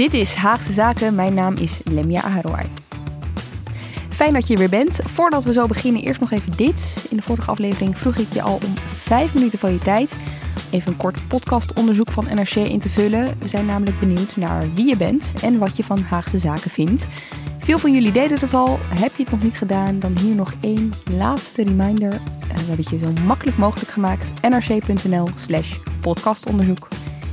Dit is Haagse Zaken. Mijn naam is Lemia Aharouai. Fijn dat je weer bent. Voordat we zo beginnen, eerst nog even dit. In de vorige aflevering vroeg ik je al om vijf minuten van je tijd. Even een kort podcastonderzoek van NRC in te vullen. We zijn namelijk benieuwd naar wie je bent en wat je van Haagse Zaken vindt. Veel van jullie deden dat al. Heb je het nog niet gedaan, dan hier nog één laatste reminder. We hebben het je zo makkelijk mogelijk gemaakt. nrc.nl slash podcastonderzoek.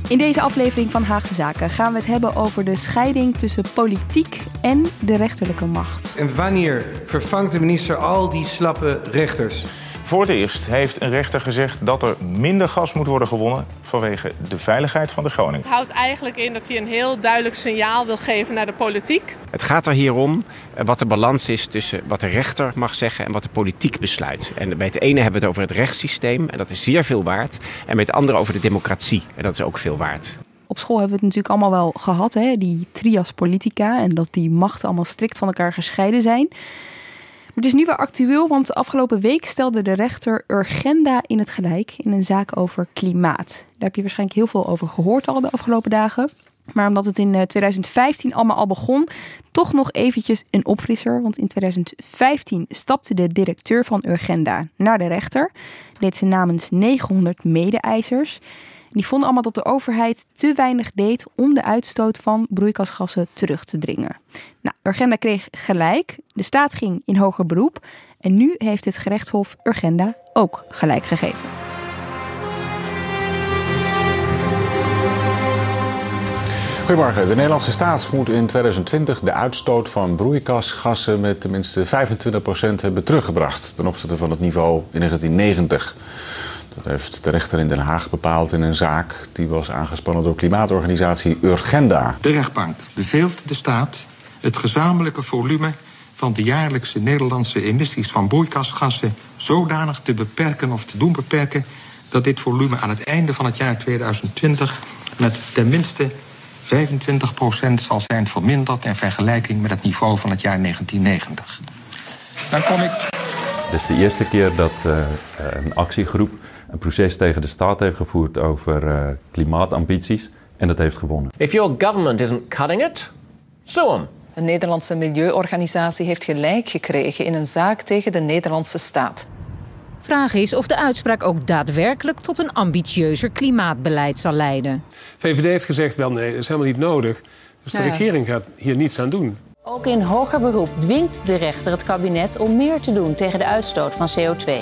In deze aflevering van Haagse Zaken gaan we het hebben over de scheiding tussen politiek en de rechterlijke macht. En wanneer vervangt de minister al die slappe rechters? Voor het eerst heeft een rechter gezegd dat er minder gas moet worden gewonnen vanwege de veiligheid van de Groningen. Het houdt eigenlijk in dat hij een heel duidelijk signaal wil geven naar de politiek. Het gaat er hier om eh, wat de balans is tussen wat de rechter mag zeggen en wat de politiek besluit. En bij het ene hebben we het over het rechtssysteem en dat is zeer veel waard. En bij het andere over de democratie en dat is ook veel waard. Op school hebben we het natuurlijk allemaal wel gehad, hè? die trias politica. En dat die machten allemaal strikt van elkaar gescheiden zijn. Het is nu weer actueel, want afgelopen week stelde de rechter Urgenda in het gelijk in een zaak over klimaat. Daar heb je waarschijnlijk heel veel over gehoord al de afgelopen dagen. Maar omdat het in 2015 allemaal al begon, toch nog eventjes een opfrisser. Want in 2015 stapte de directeur van Urgenda naar de rechter. Deed ze namens 900 mede-eisers. Die vonden allemaal dat de overheid te weinig deed om de uitstoot van broeikasgassen terug te dringen. Nou, Urgenda kreeg gelijk. De staat ging in hoger beroep. En nu heeft het gerechtshof Urgenda ook gelijk gegeven. Goedemorgen. De Nederlandse staat moet in 2020 de uitstoot van broeikasgassen met tenminste 25% hebben teruggebracht ten opzichte van het niveau in 1990. Dat heeft de rechter in Den Haag bepaald in een zaak die was aangespannen door klimaatorganisatie Urgenda. De rechtbank beveelt de staat het gezamenlijke volume van de jaarlijkse Nederlandse emissies van broeikasgassen zodanig te beperken of te doen beperken dat dit volume aan het einde van het jaar 2020 met tenminste 25% zal zijn verminderd in vergelijking met het niveau van het jaar 1990. Dan kom ik. Dit is de eerste keer dat uh, een actiegroep een proces tegen de staat heeft gevoerd over uh, klimaatambities en dat heeft gewonnen. If your government isn't cutting it, sue them. Een Nederlandse milieuorganisatie heeft gelijk gekregen in een zaak tegen de Nederlandse staat. Vraag is of de uitspraak ook daadwerkelijk tot een ambitieuzer klimaatbeleid zal leiden. VVD heeft gezegd, wel nee, dat is helemaal niet nodig. Dus de Ja. regering gaat hier niets aan doen. Ook in hoger beroep dwingt de rechter het kabinet om meer te doen tegen de uitstoot van CO2.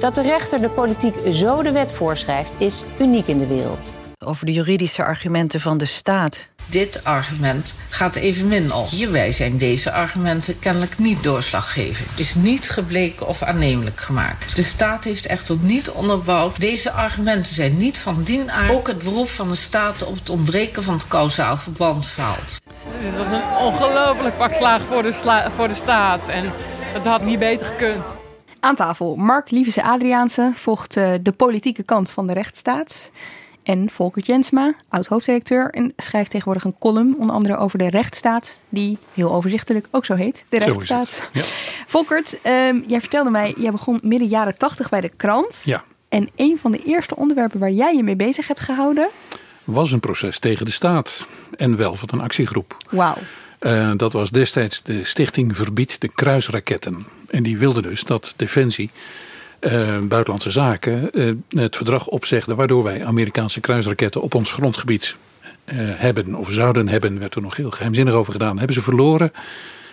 Dat de rechter de politiek zo de wet voorschrijft, is uniek in de wereld. Over de juridische argumenten van de staat. Dit argument gaat evenmin op. Hierbij zijn deze argumenten kennelijk niet doorslaggevend. Het is niet gebleken of aannemelijk gemaakt. De staat heeft echter niet onderbouwd. Deze argumenten zijn niet van dien aard. Ook het beroep van de staat op het ontbreken van het kausaal verband faalt. Dit was een ongelooflijk pak slaag voor de, sla- voor de staat. En het had niet beter gekund. Aan tafel Mark Lievese Adriaanse volgt eh, de politieke kant van de rechtsstaat. En Volker Jensma, oud-hoofdredacteur, en schrijft tegenwoordig een column, onder andere over de rechtsstaat, die heel overzichtelijk ook zo heet, de Zo rechtsstaat. Volkert, ehm, jij vertelde mij, jij begon midden jaren tachtig bij de krant. Ja. En een van de eerste onderwerpen waar jij je mee bezig hebt gehouden, was een proces tegen de staat. En wel van een actiegroep. wauw. Eh, dat was destijds de Stichting Verbiedt de Kruisraketten. En die wilde dus dat Defensie, eh, Buitenlandse Zaken, eh, het verdrag opzegde. waardoor wij Amerikaanse kruisraketten op ons grondgebied eh, hebben of zouden hebben. werd er nog heel geheimzinnig over gedaan. Hebben ze verloren.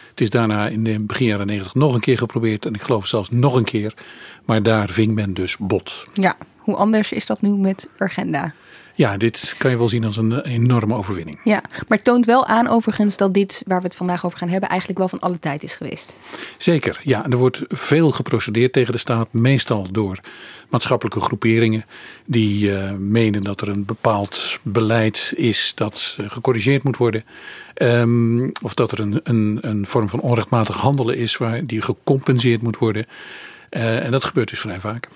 Het is daarna in de begin jaren 90 nog een keer geprobeerd. En ik geloof zelfs nog een keer. Maar daar ving men dus bot. Ja, hoe anders is dat nu met Urgenda? Ja, dit kan je wel zien als een enorme overwinning. Ja, maar het toont wel aan overigens dat dit waar we het vandaag over gaan hebben eigenlijk wel van alle tijd is geweest. Zeker, ja. Er wordt veel geprocedeerd tegen de staat, meestal door maatschappelijke groeperingen die uh, menen dat er een bepaald beleid is dat uh, gecorrigeerd moet worden. Um, of dat er een, een, een vorm van onrechtmatig handelen is waar die gecompenseerd moet worden. Uh, en dat gebeurt dus vrij vaak.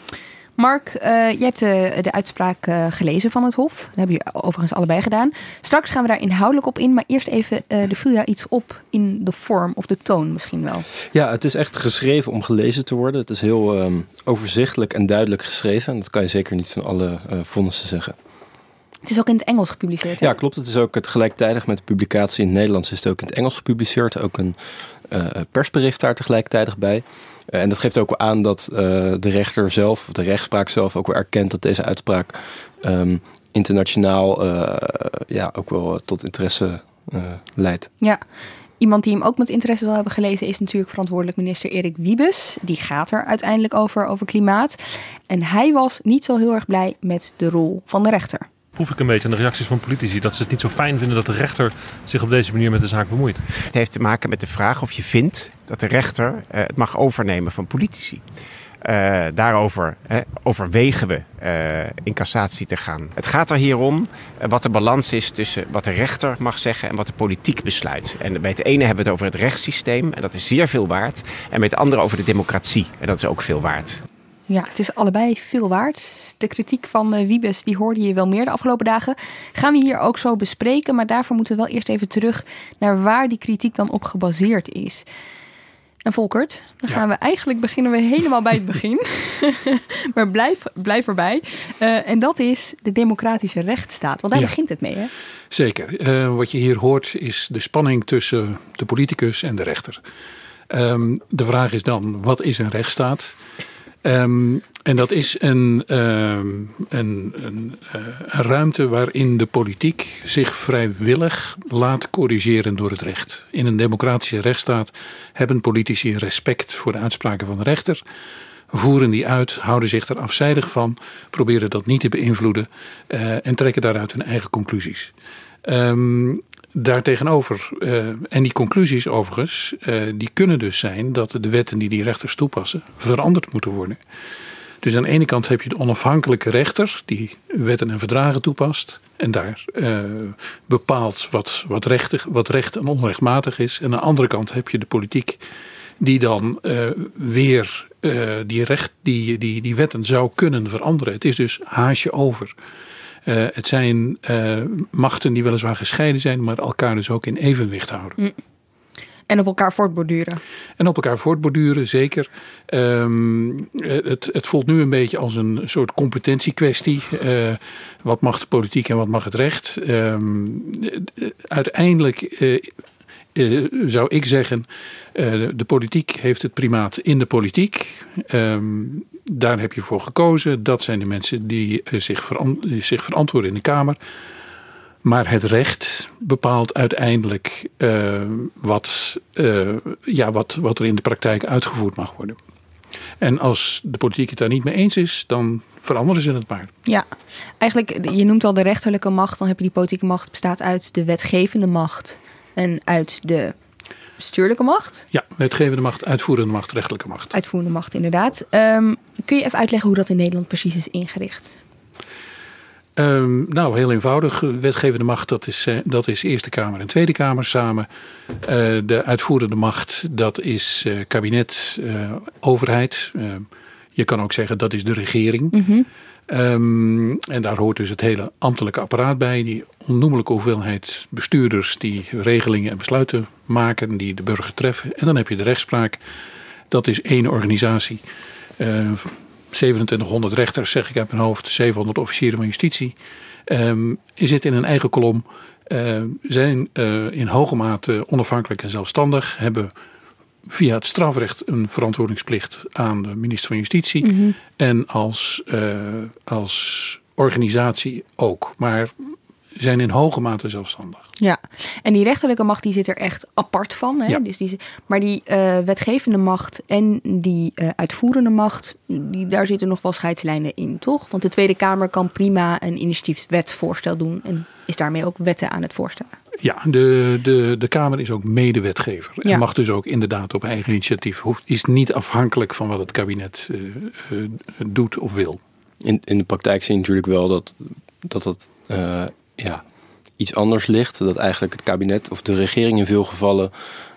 Mark, uh, jij hebt de, de uitspraak uh, gelezen van het Hof. Dat hebben jullie overigens allebei gedaan. Straks gaan we daar inhoudelijk op in. Maar eerst even, uh, er viel jou iets op in de vorm of de toon misschien wel. Ja, het is echt geschreven om gelezen te worden. Het is heel um, overzichtelijk en duidelijk geschreven. En dat kan je zeker niet van alle vonnissen zeggen. Het is ook in het Engels gepubliceerd. Hè? Ja, klopt. Het is ook het gelijktijdig met de publicatie in het Nederlands is het ook in het Engels gepubliceerd. Ook een persbericht daar tegelijkertijd bij. En dat geeft ook aan dat uh, de rechter zelf, de rechtspraak zelf, ook wel erkent dat deze uitspraak um, internationaal uh, ja, ook wel tot interesse leidt. Ja. Iemand die hem ook met interesse zal hebben gelezen is natuurlijk verantwoordelijk minister Erik Wiebes. Die gaat er uiteindelijk over, over klimaat. En hij was niet zo heel erg blij met de rol van de rechter proef ik een beetje aan de reacties van politici dat ze het niet zo fijn vinden dat de rechter zich op deze manier met de zaak bemoeit. Het heeft te maken met de vraag of je vindt dat de rechter uh, het mag overnemen van politici. Uh, daarover uh, overwegen we in cassatie te gaan. Het gaat er hier om wat de balans is tussen wat de rechter mag zeggen en wat de politiek besluit. En bij het ene hebben we het over het rechtssysteem en dat is zeer veel waard. En bij het andere over de democratie en dat is ook veel waard. Ja, het is allebei veel waard. De kritiek van uh, Wiebes, die hoorde je wel meer de afgelopen dagen. Gaan we hier ook zo bespreken. Maar daarvoor moeten we wel eerst even terug naar waar die kritiek dan op gebaseerd is. En Volkert, dan gaan we eigenlijk beginnen we helemaal bij het begin. maar blijf, blijf erbij. Uh, en dat is de democratische rechtsstaat. Want daar ja. begint het mee, hè? Zeker. Uh, wat je hier hoort is de spanning tussen de politicus en de rechter. Um, de vraag is dan, wat is een rechtsstaat? Um, en dat is een, um, een, uh, een, ruimte waarin de politiek zich vrijwillig laat corrigeren door het recht. In een democratische rechtsstaat hebben politici respect voor de uitspraken van de rechter. Voeren die uit, houden zich er afzijdig van, proberen dat niet te beïnvloeden uh, en trekken daaruit hun eigen conclusies. Um, Daartegenover, uh, en die conclusies overigens, uh, die kunnen dus zijn dat de wetten die die rechters toepassen veranderd moeten worden. Dus aan de ene kant heb je de onafhankelijke rechter die wetten en verdragen toepast en daar uh, bepaalt wat, wat, rechtig, wat recht en onrechtmatig is. En aan de andere kant heb je de politiek die dan weer die, recht, die, die, die wetten zou kunnen veranderen. Het is dus haasje over. Uh, het zijn uh, machten die weliswaar gescheiden zijn, maar elkaar dus ook in evenwicht houden. Mm. En op elkaar voortborduren. En op elkaar voortborduren, zeker. Um, het, het voelt nu een beetje als een soort competentiekwestie. Uh, wat mag de politiek en wat mag het recht? Um, uiteindelijk uh, zou ik zeggen, uh, de politiek heeft het primaat in de politiek. Um, daar heb je voor gekozen. Dat zijn de mensen die uh, zich, zich verantwoorden in de Kamer. Maar het recht bepaalt uiteindelijk wat, ja, wat, wat er in de praktijk uitgevoerd mag worden. En als de politiek het daar niet mee eens is, dan veranderen ze het maar. Ja, eigenlijk, je noemt al de rechterlijke macht. Dan heb je die politieke macht, bestaat uit de wetgevende macht en uit de bestuurlijke macht. Ja, wetgevende macht, uitvoerende macht, rechtelijke macht. Uitvoerende macht, inderdaad. Um, kun je even uitleggen hoe dat in Nederland precies is ingericht? Um, nou, heel eenvoudig. Wetgevende macht, dat is, uh, dat is Eerste Kamer en Tweede Kamer samen. Uh, de uitvoerende macht, dat is uh, kabinet, overheid. je kan ook zeggen, dat is de regering. Mm -hmm. Um, en daar hoort dus het hele ambtelijke apparaat bij. Die onnoemelijke hoeveelheid bestuurders die regelingen en besluiten maken, die de burger treffen. En dan heb je de rechtspraak. Dat is één organisatie. Uh, 2700 rechters, zeg ik uit mijn hoofd, 700 officieren van justitie. Um, je zit in een eigen kolom. Zijn uh, in hoge mate onafhankelijk en zelfstandig. Hebben via het strafrecht een verantwoordingsplicht aan de minister van Justitie. Mm -hmm. En als, uh, als organisatie ook. Maar zijn in hoge mate zelfstandig. Ja, en die rechterlijke macht die zit er echt apart van. Hè? Ja. Dus die, maar die eh, wetgevende macht en die eh, uitvoerende macht, die, daar zitten nog wel scheidslijnen in, toch? Want de Tweede Kamer kan prima een initiatiefswetsvoorstel doen en is daarmee ook wetten aan het voorstellen. Ja, de, de, de Kamer is ook medewetgever. En Ja. mag dus ook inderdaad op eigen initiatief. Hoeft, is niet afhankelijk van wat het kabinet eh, eh, doet of wil. In, in de praktijk zie je natuurlijk wel dat dat, dat eh, ja, iets anders ligt. Dat eigenlijk het kabinet of de regering in veel gevallen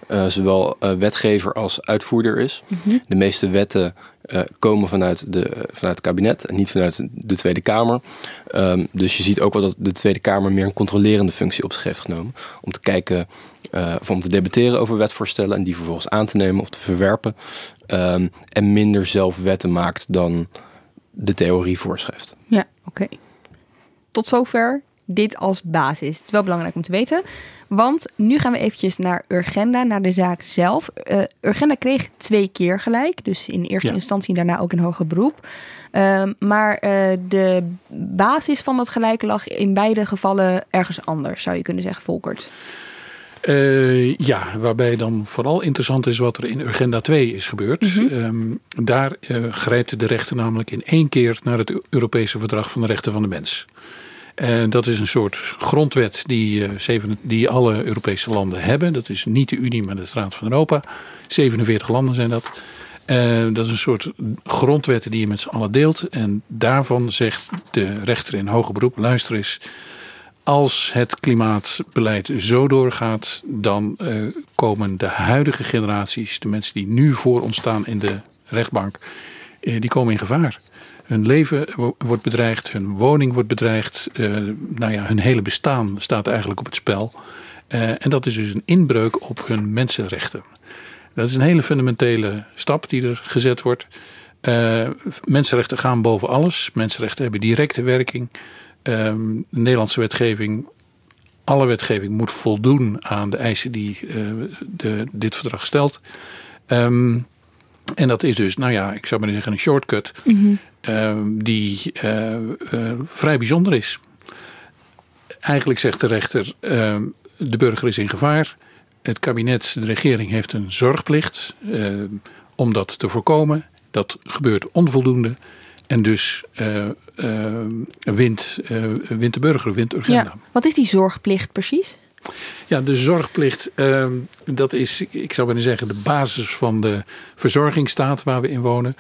eh, zowel eh, wetgever als uitvoerder is. Mhm. De meeste wetten eh, komen vanuit, de, vanuit het kabinet en niet vanuit de Tweede Kamer. Ehm, dus je ziet ook wel dat de Tweede Kamer meer een controlerende functie op zich heeft genomen. Om te kijken of om te debatteren over wetvoorstellen en die vervolgens aan te nemen of te verwerpen. Ehm, en minder zelf wetten maakt dan de theorie voorschrijft. Ja, oké. Tot zover dit als basis. Het is wel belangrijk om te weten. Want nu gaan we eventjes naar Urgenda, naar de zaak zelf. Eh, Urgenda kreeg twee keer gelijk. Dus in eerste Ja. instantie en daarna ook in hoger beroep. Ehm, maar eh, de basis van dat gelijk lag in beide gevallen ergens anders, zou je kunnen zeggen, Volkert. Eh, ja, waarbij dan vooral interessant is wat er in Urgenda 2 is gebeurd. Ehm, daar eh, grijpt de rechter namelijk in één keer naar het Europese Verdrag van de Rechten van de Mens. En dat is een soort grondwet die, eh, die alle Europese landen hebben. Dat is niet de Unie, maar de Raad van Europa. 47 landen zijn dat. Eh, dat is een soort grondwet die je met z'n allen deelt. En daarvan zegt de rechter in hoger beroep: luister eens. Als het klimaatbeleid zo doorgaat, dan eh, komen de huidige generaties, de mensen die nu voor ons staan in de rechtbank, eh, die komen in gevaar. Hun leven wo- wordt bedreigd, hun woning wordt bedreigd, eh, nou ja, hun hele bestaan staat eigenlijk op het spel. Eh, en dat is dus een inbreuk op hun mensenrechten. Dat is een hele fundamentele stap die er gezet wordt. Eh, mensenrechten gaan boven alles. Mensenrechten hebben directe werking. Ehm, de Nederlandse wetgeving, alle wetgeving moet voldoen aan de eisen die de, dit verdrag stelt. Ehm, en dat is dus, nou ja, ik zou maar zeggen een shortcut ehm, die eh, eh, vrij bijzonder is. Eigenlijk zegt de rechter, ehm, de burger is in gevaar. Het kabinet, de regering heeft een zorgplicht ehm, om dat te voorkomen. Dat gebeurt onvoldoende. En dus eh, wint, wint de burger, wint Urgenda. Ja. Wat is die zorgplicht precies? Ja, de zorgplicht, ehm, dat is, ik zou willen zeggen, de basis van de verzorgingsstaat waar we in wonen.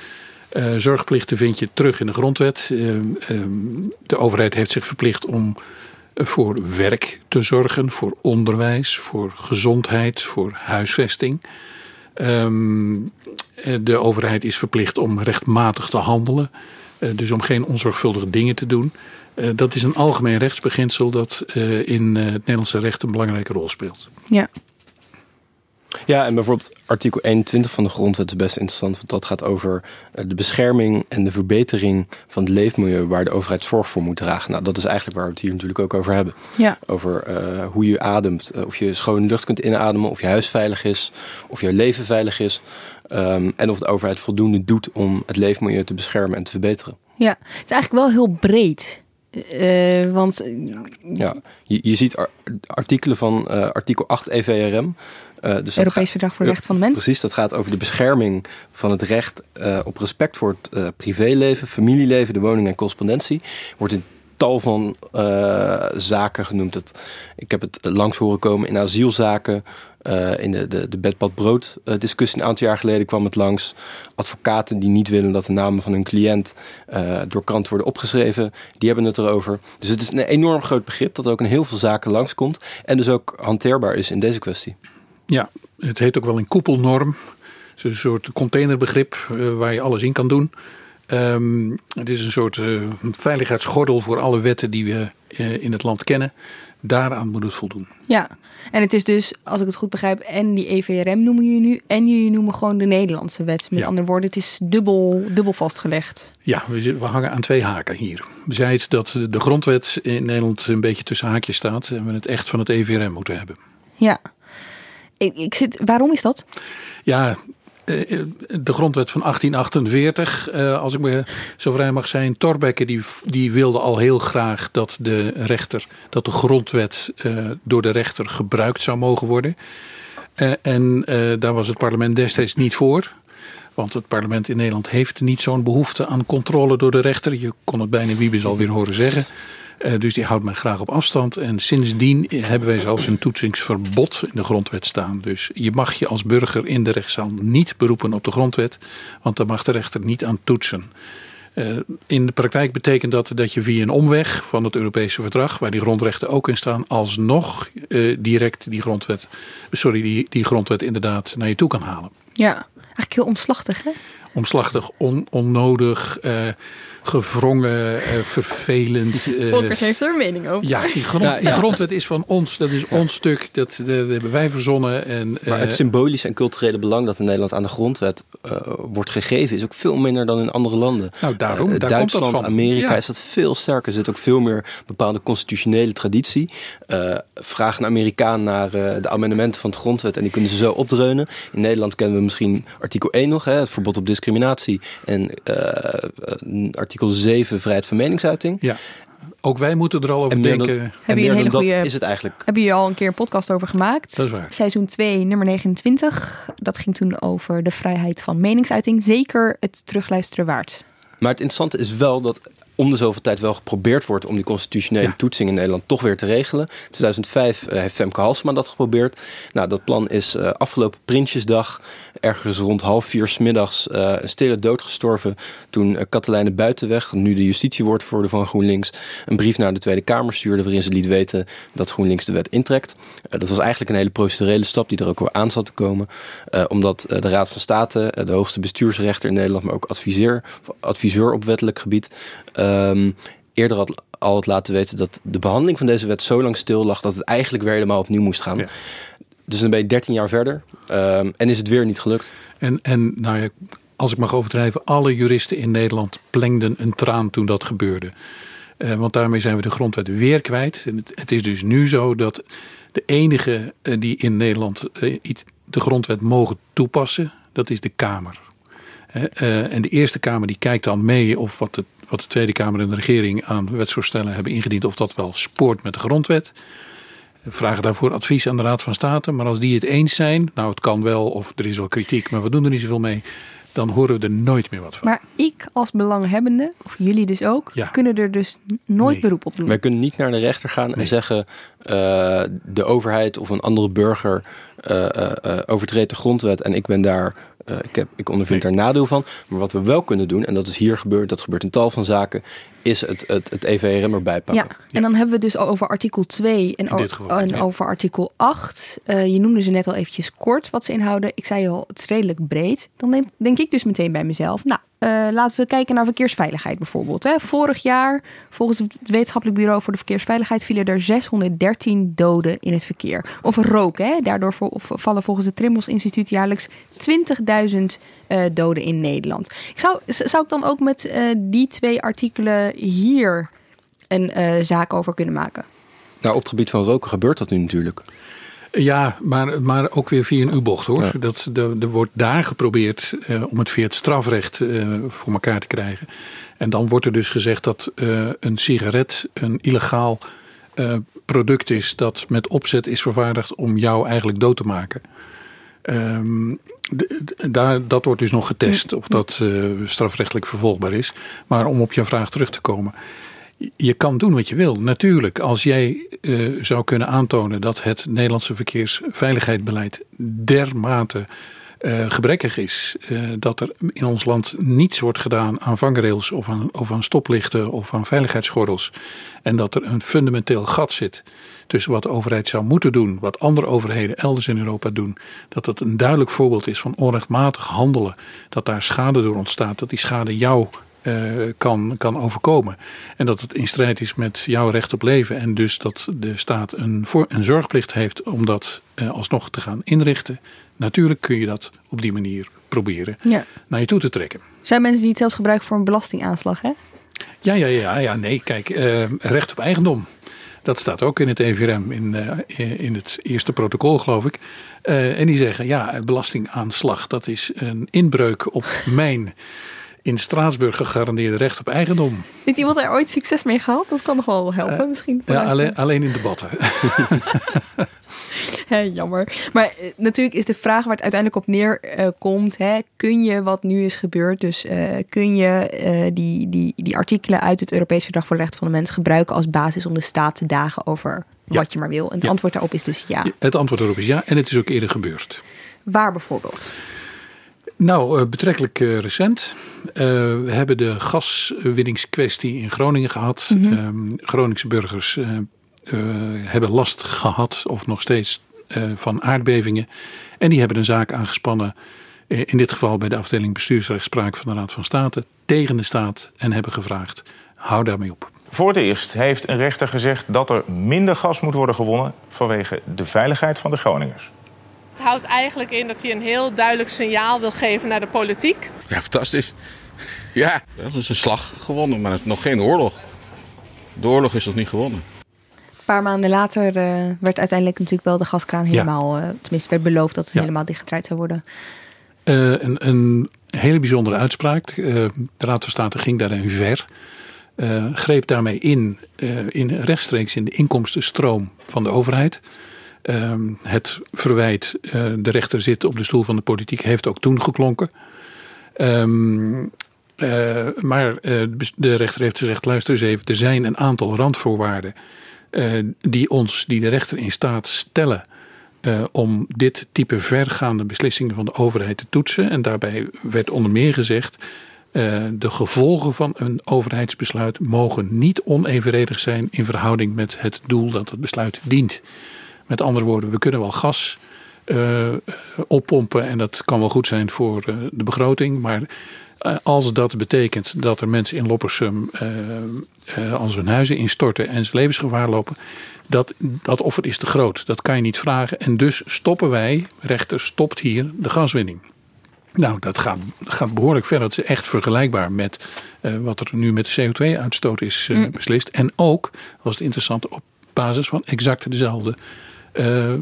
Eh, zorgplichten vind je terug in de grondwet. Ehm, ehm, de overheid heeft zich verplicht om voor werk te zorgen, voor onderwijs, voor gezondheid, voor huisvesting. Eh, de overheid is verplicht om rechtmatig te handelen, eh, dus om geen onzorgvuldige dingen te doen. Eh, dat is een algemeen rechtsbeginsel dat eh, in eh, het Nederlandse recht een belangrijke rol speelt. Ja. Ja, en bijvoorbeeld artikel 21 van de grondwet is best interessant, want dat gaat over de bescherming en de verbetering van het leefmilieu waar de overheid zorg voor moet dragen. Nou, dat is eigenlijk waar we het hier natuurlijk ook over hebben. Ja. Over eh, hoe je ademt, of je schone lucht kunt inademen, of je huis veilig is, of je leven veilig is. ehm, en of de overheid voldoende doet om het leefmilieu te beschermen en te verbeteren. Ja, het is eigenlijk wel heel breed. Eh, want Ja, je, je ziet ar- artikelen van eh, artikel 8 EVRM. eh, dus Europees gaat- Verdrag voor de Rechten van de Mens. Precies, dat gaat over de bescherming van het recht eh, op respect voor het eh, privéleven, familieleven, de woning en correspondentie. Wordt in tal van eh, zaken genoemd. Dat, ik heb het langs horen komen in asielzaken. eh, in de, de, bedpad-brood eh, discussie een aantal jaar geleden kwam het langs. Advocaten die niet willen dat de namen van hun cliënt door kranten worden opgeschreven, die hebben het erover. Dus het is een enorm groot begrip dat ook in heel veel zaken langskomt. En dus ook hanteerbaar is in deze kwestie. Ja, het heet ook wel een koepelnorm. Het is een soort containerbegrip waar je alles in kan doen. Ehm, het is een soort eh, veiligheidsgordel voor alle wetten die we eh, in het land kennen. Daaraan moet het voldoen. Ja, en het is dus, als ik het goed begrijp, en die EVRM noemen jullie nu, en jullie noemen gewoon de Nederlandse wet. Met Ja. andere woorden, het is dubbel, dubbel vastgelegd. Ja, we, hangen aan twee haken hier. We zeiden dat de- de grondwet in Nederland een beetje tussen haakjes staat. En we het echt van het EVRM moeten hebben. Ja. Ik, ik zit, waarom is dat? Ja, de grondwet van 1848, eh, als ik me zo vrij mag zijn. Thorbecke die, die wilde al heel graag dat de rechter, dat de grondwet eh, door de rechter gebruikt zou mogen worden. Eh, en eh, daar was het parlement destijds niet voor. Want het parlement in Nederland heeft niet zo'n behoefte aan controle door de rechter. Je kon het bijna Wiebes alweer horen zeggen. Eh, dus die houdt mij graag op afstand. En sindsdien hebben wij zelfs een toetsingsverbod in de grondwet staan. Dus je mag je als burger in de rechtszaal niet beroepen op de grondwet. Want daar mag de rechter niet aan toetsen. Eh, in de praktijk betekent dat dat je via een omweg van het Europese verdrag, waar die grondrechten ook in staan, alsnog eh, direct die grondwet, sorry, die, die grondwet inderdaad naar je toe kan halen. Ja, eigenlijk heel omslachtig, hè? Omslachtig, on, onnodig, eh, gevrongen, eh, vervelend. eh, Volkers heeft er een mening over. ja, die, grond, Ja, ja. die grondwet is van ons, dat is ons stuk, dat, dat hebben wij verzonnen. En, Maar het symbolische en culturele belang dat in Nederland aan de grondwet eh, wordt gegeven, is ook veel minder dan in andere landen. Nou, daarom, daar komt dat Duitsland, van. Amerika Ja. is dat veel sterker. Er zit ook veel meer bepaalde constitutionele traditie. Eh, vraag een Amerikaan naar eh, de amendementen van de grondwet en die kunnen ze zo opdreunen. In Nederland kennen we misschien artikel 1 nog, hè, het verbod op discriminatie. En eh, eh, artikel 7, vrijheid van meningsuiting. Ja. Ook wij moeten er al over En meer dan- denken. en Heb je meer een hele dan dat goede- is het eigenlijk. Heb je al een keer een podcast over gemaakt? Dat is waar. Seizoen 2, nummer 29. Dat ging toen over de vrijheid van meningsuiting. Zeker het terugluisteren waard. Maar het interessante is wel dat om de zoveel tijd wel geprobeerd wordt om die constitutionele toetsing in Nederland toch weer te regelen. In 2005 eh, heeft Femke Halsema dat geprobeerd. Nou, dat plan is afgelopen Prinsjesdag ergens rond half vier smiddags eh een stille dood gestorven. Toen eh, Katelijne Buitenweg, nu de justitiewoordvoerder van GroenLinks, een brief naar de Tweede Kamer stuurde waarin ze liet weten dat GroenLinks de wet intrekt. Eh, dat was eigenlijk een hele procedurele stap die er ook wel aan zat te komen. Omdat de Raad van State, de hoogste bestuursrechter in Nederland, maar ook adviseur, adviseur op wettelijk gebied, ehm, eerder had, al had laten weten dat de behandeling van deze wet zo lang stil lag dat het eigenlijk weer helemaal opnieuw moest gaan. Dus dan ben je 13 jaar verder ehm, en is het weer niet gelukt. En, en nou ja, als ik mag overdrijven, alle juristen in Nederland plengden een traan toen dat gebeurde. Eh, want daarmee zijn we de grondwet weer kwijt. Het, is dus nu zo dat de enige eh, die in Nederland eh, de grondwet mogen toepassen, dat is de Kamer. En de Eerste Kamer die kijkt dan mee of wat de, wat de Tweede Kamer en de regering aan wetsvoorstellen hebben ingediend, of dat wel spoort met de grondwet. We vragen daarvoor advies aan de Raad van State. Maar als die het eens zijn, nou het kan wel of er is wel kritiek, maar we doen er niet zoveel mee. Dan horen we er nooit meer wat van. Maar ik als belanghebbende, of jullie dus ook, Ja. kunnen er dus nooit beroep op doen. Wij kunnen niet naar de rechter gaan en zeggen eh, de overheid of een andere burger eh, eh, eh, overtreedt de grondwet en ik ben daar, eh, ik, heb, ik ondervind daar nadeel van. Maar wat we wel kunnen doen, en dat is hier gebeurd, dat gebeurt in tal van zaken, is het, het, het EVRM erbij pakken. Ja, en dan hebben we dus over artikel 2 en, In o- dit geval, en ja. over artikel 8. Eh, je noemde ze net al eventjes kort wat ze inhouden. Ik zei al, het is redelijk breed. Dan denk, denk ik dus meteen bij mezelf, nou, eh, laten we kijken naar verkeersveiligheid bijvoorbeeld. Hè. Vorig jaar, volgens het Wetenschappelijk Bureau voor de Verkeersveiligheid, vielen er 613 doden in het verkeer. Of roken, hè. daardoor vallen volgens het Trimbos Instituut jaarlijks 20.000 eh, doden in Nederland. Ik zou, zou ik dan ook met eh, die twee artikelen hier een zaak over kunnen maken? Nou, op het gebied van roken gebeurt dat nu natuurlijk. Ja, maar, maar ook weer via een U-bocht hoor. Dat, er, wordt daar geprobeerd eh, om het via het strafrecht eh, voor elkaar te krijgen. En dan wordt er dus gezegd dat eh, een sigaret een illegaal product is dat met opzet is vervaardigd om jou eigenlijk dood te maken. De- daar, dat wordt dus nog getest of dat strafrechtelijk vervolgbaar is. Maar om op je vraag terug te komen. Je kan doen wat je wil. Natuurlijk, als jij eh, zou kunnen aantonen dat het Nederlandse verkeersveiligheidsbeleid dermate eh, gebrekkig is. eh, dat er in ons land niets wordt gedaan aan vangrails of aan, of aan stoplichten of aan veiligheidsgordels. En dat er een fundamenteel gat zit tussen wat de overheid zou moeten doen, wat andere overheden elders in Europa doen. Dat dat een duidelijk voorbeeld is van onrechtmatig handelen. Dat daar schade door ontstaat, dat die schade jou eh, kan, kan overkomen. En dat het in strijd is met jouw recht op leven. En dus dat de staat een, voor, een zorgplicht heeft om dat eh, alsnog te gaan inrichten. Natuurlijk kun je dat op die manier proberen Ja. naar je toe te trekken. Zijn mensen die het zelfs gebruiken voor een belastingaanslag, hè? Ja, ja, ja, ja nee, kijk, eh, recht op eigendom. Dat staat ook in het EVRM, in, uh, in het eerste protocol, geloof ik. Uh, en die zeggen, ja, belastingaanslag, dat is een inbreuk op mijn in Straatsburg gegarandeerde recht op eigendom. Heeft iemand daar ooit succes mee gehad? Dat kan nog wel helpen, uh, misschien. Ja, alleen, alleen, in debatten. ja, jammer. Maar uh, natuurlijk is de vraag waar het uiteindelijk op neerkomt: uh, kun je wat nu is gebeurd, dus kun je die, die, die artikelen uit het Europees Verdrag voor de Rechten van de Mens gebruiken als basis om de staat te dagen over ja. wat je maar wil? En het ja. antwoord daarop is dus ja. Het antwoord daarop is ja, en het is ook eerder gebeurd. Waar bijvoorbeeld? Nou, uh, betrekkelijk uh, recent. Uh, we hebben de gaswinningskwestie in Groningen gehad. Mm -hmm. Groningse burgers hebben last gehad, of nog steeds, van aardbevingen. En die hebben een zaak aangespannen. In dit geval bij de afdeling bestuursrechtspraak van de Raad van State. Tegen de staat en hebben gevraagd: hou daarmee op. Voor het eerst heeft een rechter gezegd dat er minder gas moet worden gewonnen. vanwege de veiligheid van de Groningers. Het houdt eigenlijk in dat hij een heel duidelijk signaal wil geven naar de politiek. Ja, fantastisch. Ja, dat is een slag gewonnen, maar het is nog geen oorlog. De oorlog is nog niet gewonnen. Een paar maanden later uh, werd uiteindelijk natuurlijk wel de gaskraan helemaal... Ja. Uh, tenminste, werd beloofd dat het ja. helemaal dichtgedraaid zou worden. Uh, een, een, hele bijzondere uitspraak. de Raad van State ging daarin ver. greep daarmee in, in rechtstreeks in de inkomstenstroom van de overheid... Um, het verwijt, uh, de rechter zit op de stoel van de politiek, heeft ook toen geklonken. Um, uh, maar uh, de rechter heeft gezegd: luister eens even, er zijn een aantal randvoorwaarden die ons, die de rechter in staat stellen. om dit type vergaande beslissingen van de overheid te toetsen. En daarbij werd onder meer gezegd. de gevolgen van een overheidsbesluit mogen niet onevenredig zijn in verhouding met het doel dat het besluit dient. Met andere woorden, we kunnen wel gas uh, oppompen en dat kan wel goed zijn voor uh, de begroting. Maar uh, als dat betekent dat er mensen in Loppersum als hun huizen instorten en ze levensgevaar lopen, dat, dat offer is te groot. Dat kan je niet vragen. En dus stoppen wij, rechter stopt hier de gaswinning. Nou, dat gaat, gaat behoorlijk ver. Dat is echt vergelijkbaar met wat er nu met de CO2-uitstoot is mm. beslist. En ook, was het interessant, op basis van exact dezelfde uh,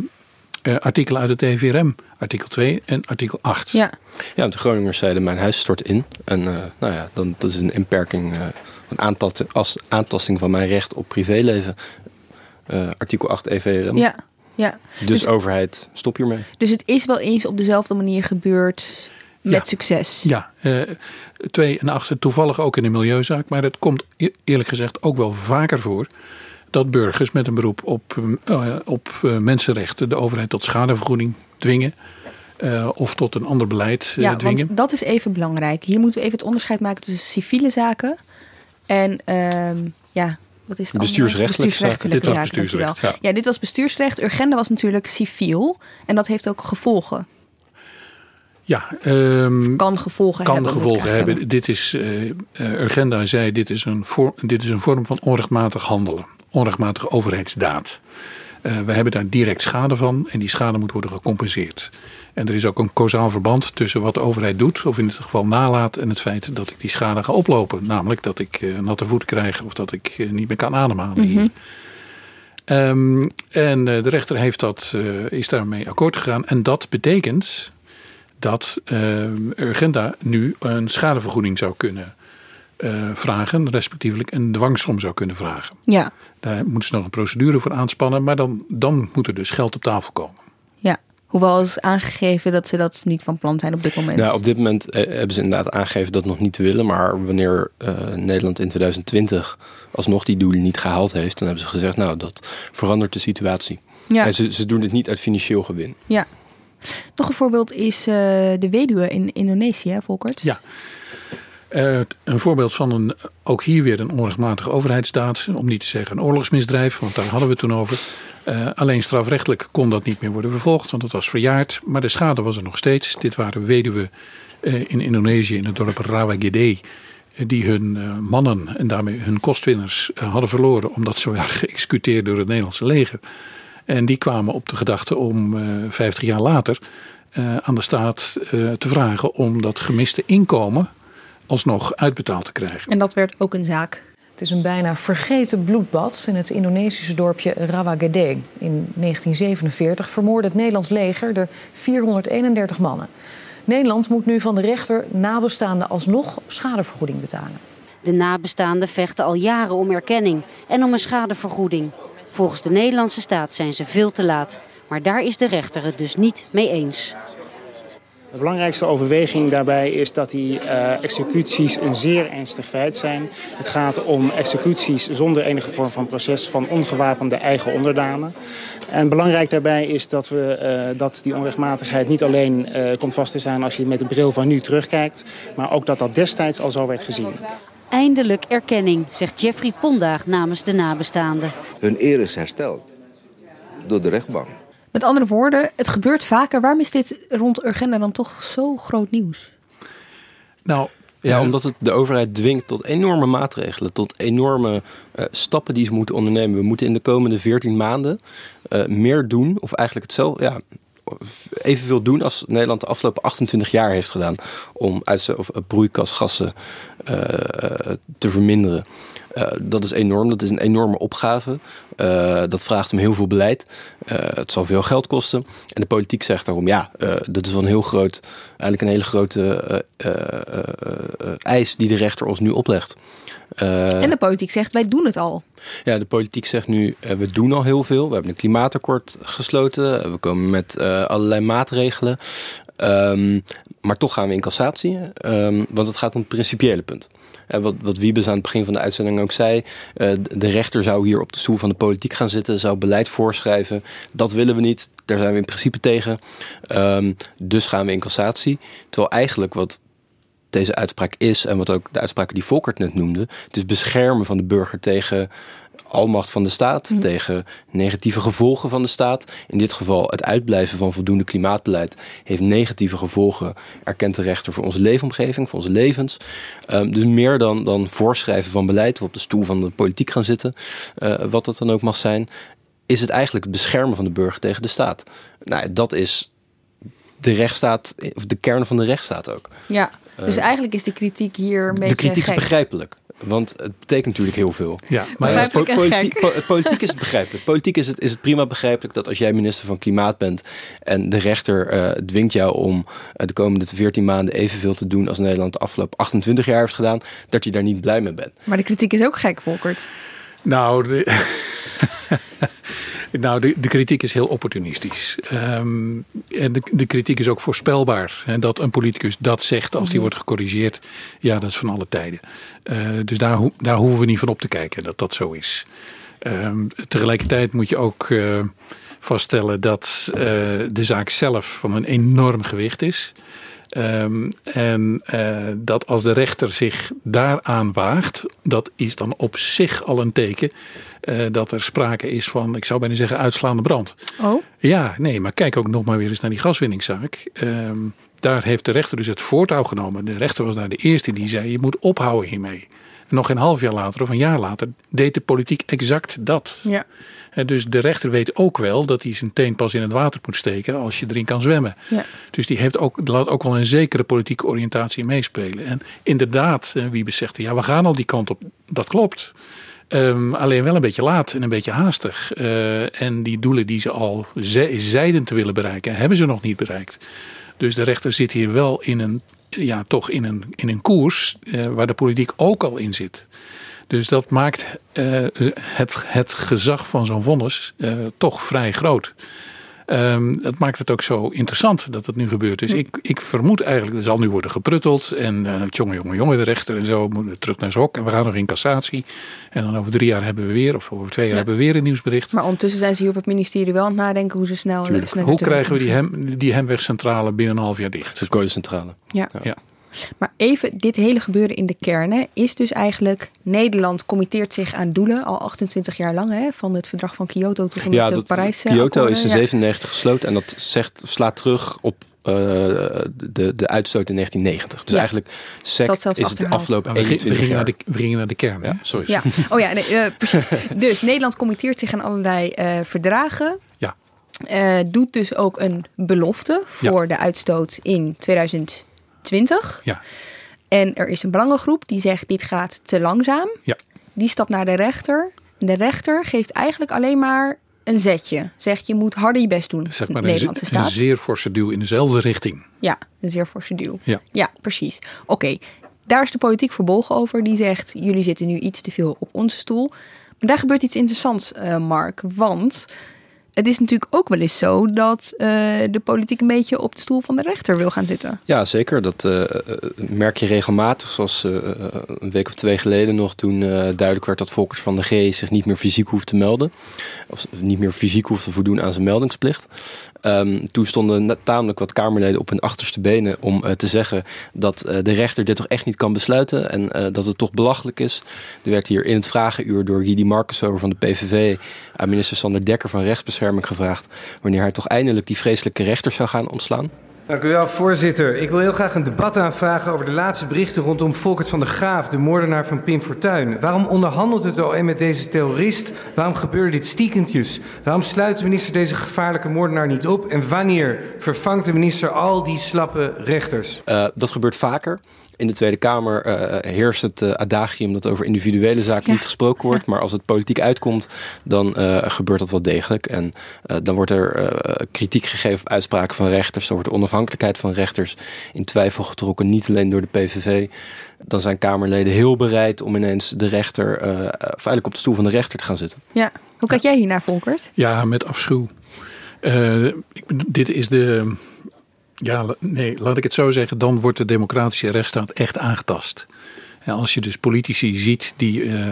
uh, artikelen uit het EVRM, artikel 2 en artikel 8. Ja, ja de Groningers zeiden mijn huis stort in. En uh, nou ja, dan, dat is een inperking, een aantasting, als, aantasting van mijn recht op privéleven. artikel 8 EVRM. Ja, ja. Dus, dus overheid, stop hiermee. Dus het is wel eens op dezelfde manier gebeurd met ja. succes. Ja, uh, 2 en 8 toevallig ook in een milieuzaak. Maar het komt eerlijk gezegd ook wel vaker voor dat burgers met een beroep op, uh, op uh, mensenrechten de overheid tot schadevergoeding dwingen. Uh, of tot een ander beleid ja, dwingen. Want dat is even belangrijk. Hier moeten we even het onderscheid maken tussen civiele zaken en ehm, ja, wat is het bestuursrechtelijke Dit was bestuursrecht. Ja. ja, dit was bestuursrecht. Urgenda was natuurlijk civiel en dat heeft ook gevolgen. Ja, um, kan gevolgen kan hebben. gevolgen hebben. Dit is, uh, Urgenda zei, dit is, een vorm, dit is een vorm van onrechtmatig handelen onrechtmatige overheidsdaad. Uh, we hebben daar direct schade van en die schade moet worden gecompenseerd. En er is ook een causaal verband tussen wat de overheid doet, of in dit geval nalaat, en het feit dat ik die schade ga oplopen. Namelijk dat ik uh, natte voet krijg of dat ik uh, niet meer kan ademhalen. Mm -hmm. um, en de rechter heeft dat, is daarmee akkoord gegaan. En dat betekent dat Urgenda nu een schadevergoeding zou kunnen vragen, respectievelijk een dwangsom zou kunnen vragen. Ja. Daar moeten ze nog een procedure voor aanspannen, maar dan, dan moet er dus geld op tafel komen. Ja, hoewel is aangegeven dat ze dat niet van plan zijn op dit moment. Ja, op dit moment eh, hebben ze inderdaad aangegeven dat nog niet te willen, maar wanneer uh, Nederland in 2020 alsnog die doelen niet gehaald heeft, dan hebben ze gezegd, nou, dat verandert de situatie. Ja. En ze, ze doen het niet uit financieel gewin. Ja. Nog een voorbeeld is uh, de weduwe in Indonesië, Volkert. Ja. Uh, een voorbeeld van een, ook hier weer een onrechtmatige overheidsdaad. Om niet te zeggen een oorlogsmisdrijf, want daar hadden we het toen over. Uh, alleen strafrechtelijk kon dat niet meer worden vervolgd, want het was verjaard. Maar de schade was er nog steeds. Dit waren weduwen uh, in Indonesië, in het dorp Rawagede. Die hun mannen en daarmee hun kostwinners hadden verloren. omdat ze waren geëxecuteerd door het Nederlandse leger. En die kwamen op de gedachte om 50 jaar later aan de staat te vragen om dat gemiste inkomen alsnog uitbetaald te krijgen. En dat werd ook een zaak. Het is een bijna vergeten bloedbad in het Indonesische dorpje Rawagede. In 1947 vermoordde het Nederlands leger er 431 mannen. Nederland moet nu van de rechter nabestaanden alsnog schadevergoeding betalen. De nabestaanden vechten al jaren om erkenning en om een schadevergoeding. Volgens de Nederlandse staat zijn ze veel te laat. Maar daar is de rechter het dus niet mee eens. De belangrijkste overweging daarbij is dat die uh, executies een zeer ernstig feit zijn. Het gaat om executies zonder enige vorm van proces van ongewapende eigen onderdanen. En belangrijk daarbij is dat, we, uh, dat die onrechtmatigheid niet alleen uh, komt vast te staan als je met de bril van nu terugkijkt, maar ook dat dat destijds al zo werd gezien. Eindelijk erkenning, zegt Jeffrey Pondaag namens de nabestaanden. Hun eer is hersteld door de rechtbank. Met andere woorden, het gebeurt vaker. Waarom is dit rond Urgenda dan toch zo groot nieuws? Nou, ja, omdat het de overheid dwingt tot enorme maatregelen, tot enorme uh, stappen die ze moeten ondernemen. We moeten in de komende 14 maanden uh, meer doen, of eigenlijk hetzelfde, ja, evenveel doen als Nederland de afgelopen 28 jaar heeft gedaan om uit of broeikasgassen uh, te verminderen. Uh, dat is enorm, dat is een enorme opgave. Uh, dat vraagt om heel veel beleid. Uh, het zal veel geld kosten. En de politiek zegt daarom, ja, dat is wel een heel groot, eigenlijk een hele grote eis die de rechter ons nu oplegt. en de politiek zegt, wij doen het al. Ja, de politiek zegt nu, we doen al heel veel. We hebben een klimaatakkoord gesloten. We komen met allerlei maatregelen. Um, maar toch gaan we in cassatie, um, want het gaat om het principiële punt. En wat, wat Wiebes aan het begin van de uitzending ook zei, uh, de rechter zou hier op de stoel van de politiek gaan zitten, zou beleid voorschrijven. Dat willen we niet, daar zijn we in principe tegen. Um, dus gaan we in cassatie. Terwijl eigenlijk wat deze uitspraak is, en wat ook de uitspraak die Volkert net noemde, het is beschermen van de burger tegen almacht van de staat, mm. tegen negatieve gevolgen van de staat. In dit geval het uitblijven van voldoende klimaatbeleid heeft negatieve gevolgen, erkent de rechter voor onze leefomgeving, voor onze levens. Um, dus meer dan, dan voorschrijven van beleid, of op de stoel van de politiek gaan zitten, uh, wat dat dan ook mag zijn, is het eigenlijk het beschermen van de burger tegen de staat. Nou, dat is de rechtsstaat, of de kern van de rechtsstaat ook. Ja, dus uh, eigenlijk is de kritiek hier een beetje De kritiek gek. is begrijpelijk. Want het betekent natuurlijk heel veel. Ja, maar po politiek, po politiek is het begrijpelijk. Politiek is het, is het prima begrijpelijk dat als jij minister van Klimaat bent en de rechter uh, dwingt jou om uh, de komende 14 maanden evenveel te doen als Nederland de afgelopen 28 jaar heeft gedaan, dat je daar niet blij mee bent. Maar de kritiek is ook gek, Volkert. Nou, de, nou de, de, kritiek is heel opportunistisch. Um, en de, de, kritiek is ook voorspelbaar. En dat een politicus dat zegt als die wordt gecorrigeerd, ja, dat is van alle tijden. Uh, dus daar, daar hoeven we niet van op te kijken dat dat zo is. Um, tegelijkertijd moet je ook uh, vaststellen dat uh, de zaak zelf van een enorm gewicht is. Um, en uh, dat als de rechter zich daaraan waagt, dat is dan op zich al een teken uh, dat er sprake is van, ik zou bijna zeggen, uitslaande brand. Oh? Ja, nee, maar kijk ook nog maar weer eens naar die gaswinningszaak. Um, daar heeft de rechter dus het voortouw genomen. De rechter was daar de eerste die zei, je moet ophouden hiermee. En nog een half jaar later of een jaar later deed de politiek exact dat. Ja. En dus de rechter weet ook wel dat hij zijn teen pas in het water moet steken als je erin kan zwemmen. Ja. Dus die heeft ook, laat ook wel een zekere politieke oriëntatie meespelen. En inderdaad, wie zegt, ja, we gaan al die kant op. Dat klopt. Um, alleen wel een beetje laat en een beetje haastig. Uh, en die doelen die ze al ze zeiden te willen bereiken, hebben ze nog niet bereikt. Dus de rechter zit hier wel in een, ja, toch in een, in een koers uh, waar de politiek ook al in zit. Dus dat maakt uh, het, het gezag van zo'n vonnis uh, toch vrij groot. Um, dat maakt het ook zo interessant dat het nu gebeurt. Dus ik, ik vermoed eigenlijk, er zal nu worden geprutteld. En uh, jongen, jongen, jongen, de rechter en zo moeten terug naar zijn hok. En we gaan nog in cassatie. En dan over drie jaar hebben we weer, of over twee jaar ja. hebben we weer een nieuwsbericht. Maar ondertussen zijn ze hier op het ministerie wel aan het nadenken hoe ze snel... snel hoe krijgen we die, hem, die hemwegcentrale binnen een half jaar dicht? De kolencentrale. Ja. ja. Maar even, dit hele gebeuren in de kern is dus eigenlijk... Nederland committeert zich aan doelen al 28 jaar lang... Hè, van het verdrag van Kyoto tot en met ja, het Parijs. Kyoto is in 97 ja. gesloten en dat zegt, slaat terug op uh, de, de uitstoot in 1990. Dus ja. eigenlijk sec is het de afgelopen 21 we gingen jaar. Naar de, we gingen naar de kern, ja, sorry. Ja. Oh ja, nee, uh, precies. dus Nederland committeert zich aan allerlei uh, verdragen. Ja. doet dus ook een belofte voor ja. de uitstoot in 2020. Ja. En er is een belangengroep die zegt dit gaat te langzaam. Ja. die stapt naar de rechter. De rechter geeft eigenlijk alleen maar een zetje. Zegt je moet harder je best doen. Zeg maar Nederlandse een, een staat. zeer forse duw in dezelfde richting. Ja, een zeer forse duw. Ja. Ja, precies. Oké, daar is de politiek verbolgen over. Die zegt, jullie zitten nu iets te veel op onze stoel. Maar daar gebeurt iets interessants, eh, Mark. Want het is natuurlijk ook wel eens zo dat eh, de politiek een beetje op de stoel van de rechter wil gaan zitten. Ja, zeker. Dat eh, merk je regelmatig. Zoals eh, een week of twee geleden nog, toen eh, duidelijk werd dat Volkers van de G zich niet meer fysiek hoeft te melden. Of niet meer fysiek hoeft te voldoen aan zijn meldingsplicht. Ehm, toen stonden tamelijk wat Kamerleden op hun achterste benen om eh, te zeggen dat eh, de rechter dit toch echt niet kan besluiten en eh, dat het toch belachelijk is. Er werd hier in het vragenuur door Guy Marcus over van de PVV aan minister Sander Dekker van Rechtsbescherming gevraagd wanneer hij toch eindelijk die vreselijke rechter zou gaan ontslaan. Dank u wel, voorzitter. Ik wil heel graag een debat aanvragen over de laatste berichten rondom Volkert van der Graaf, de moordenaar van Pim Fortuyn. Waarom onderhandelt het OM met deze terrorist? Waarom gebeurde dit stiekentjes? Waarom sluit de minister deze gevaarlijke moordenaar niet op? En wanneer vervangt de minister al die slappe rechters? Uh, dat gebeurt vaker. In de Tweede Kamer uh, heerst het uh, adagium dat over individuele zaken ja. niet gesproken wordt. Maar als het politiek uitkomt, dan uh, gebeurt dat wel degelijk. En dan wordt er kritiek gegeven op uitspraken van rechters. Dan wordt de onafhankelijkheid van rechters in twijfel getrokken. Niet alleen door de PVV. Dan zijn Kamerleden heel bereid om ineens de rechter feitelijk op de stoel van de rechter te gaan zitten. Ja, hoe kijk jij hiernaar, Volkert? Ja, met afschuw. Ik, dit is de ja, nee, laat ik het zo zeggen. Dan wordt de democratische rechtsstaat echt aangetast. En als je dus politici ziet die uh,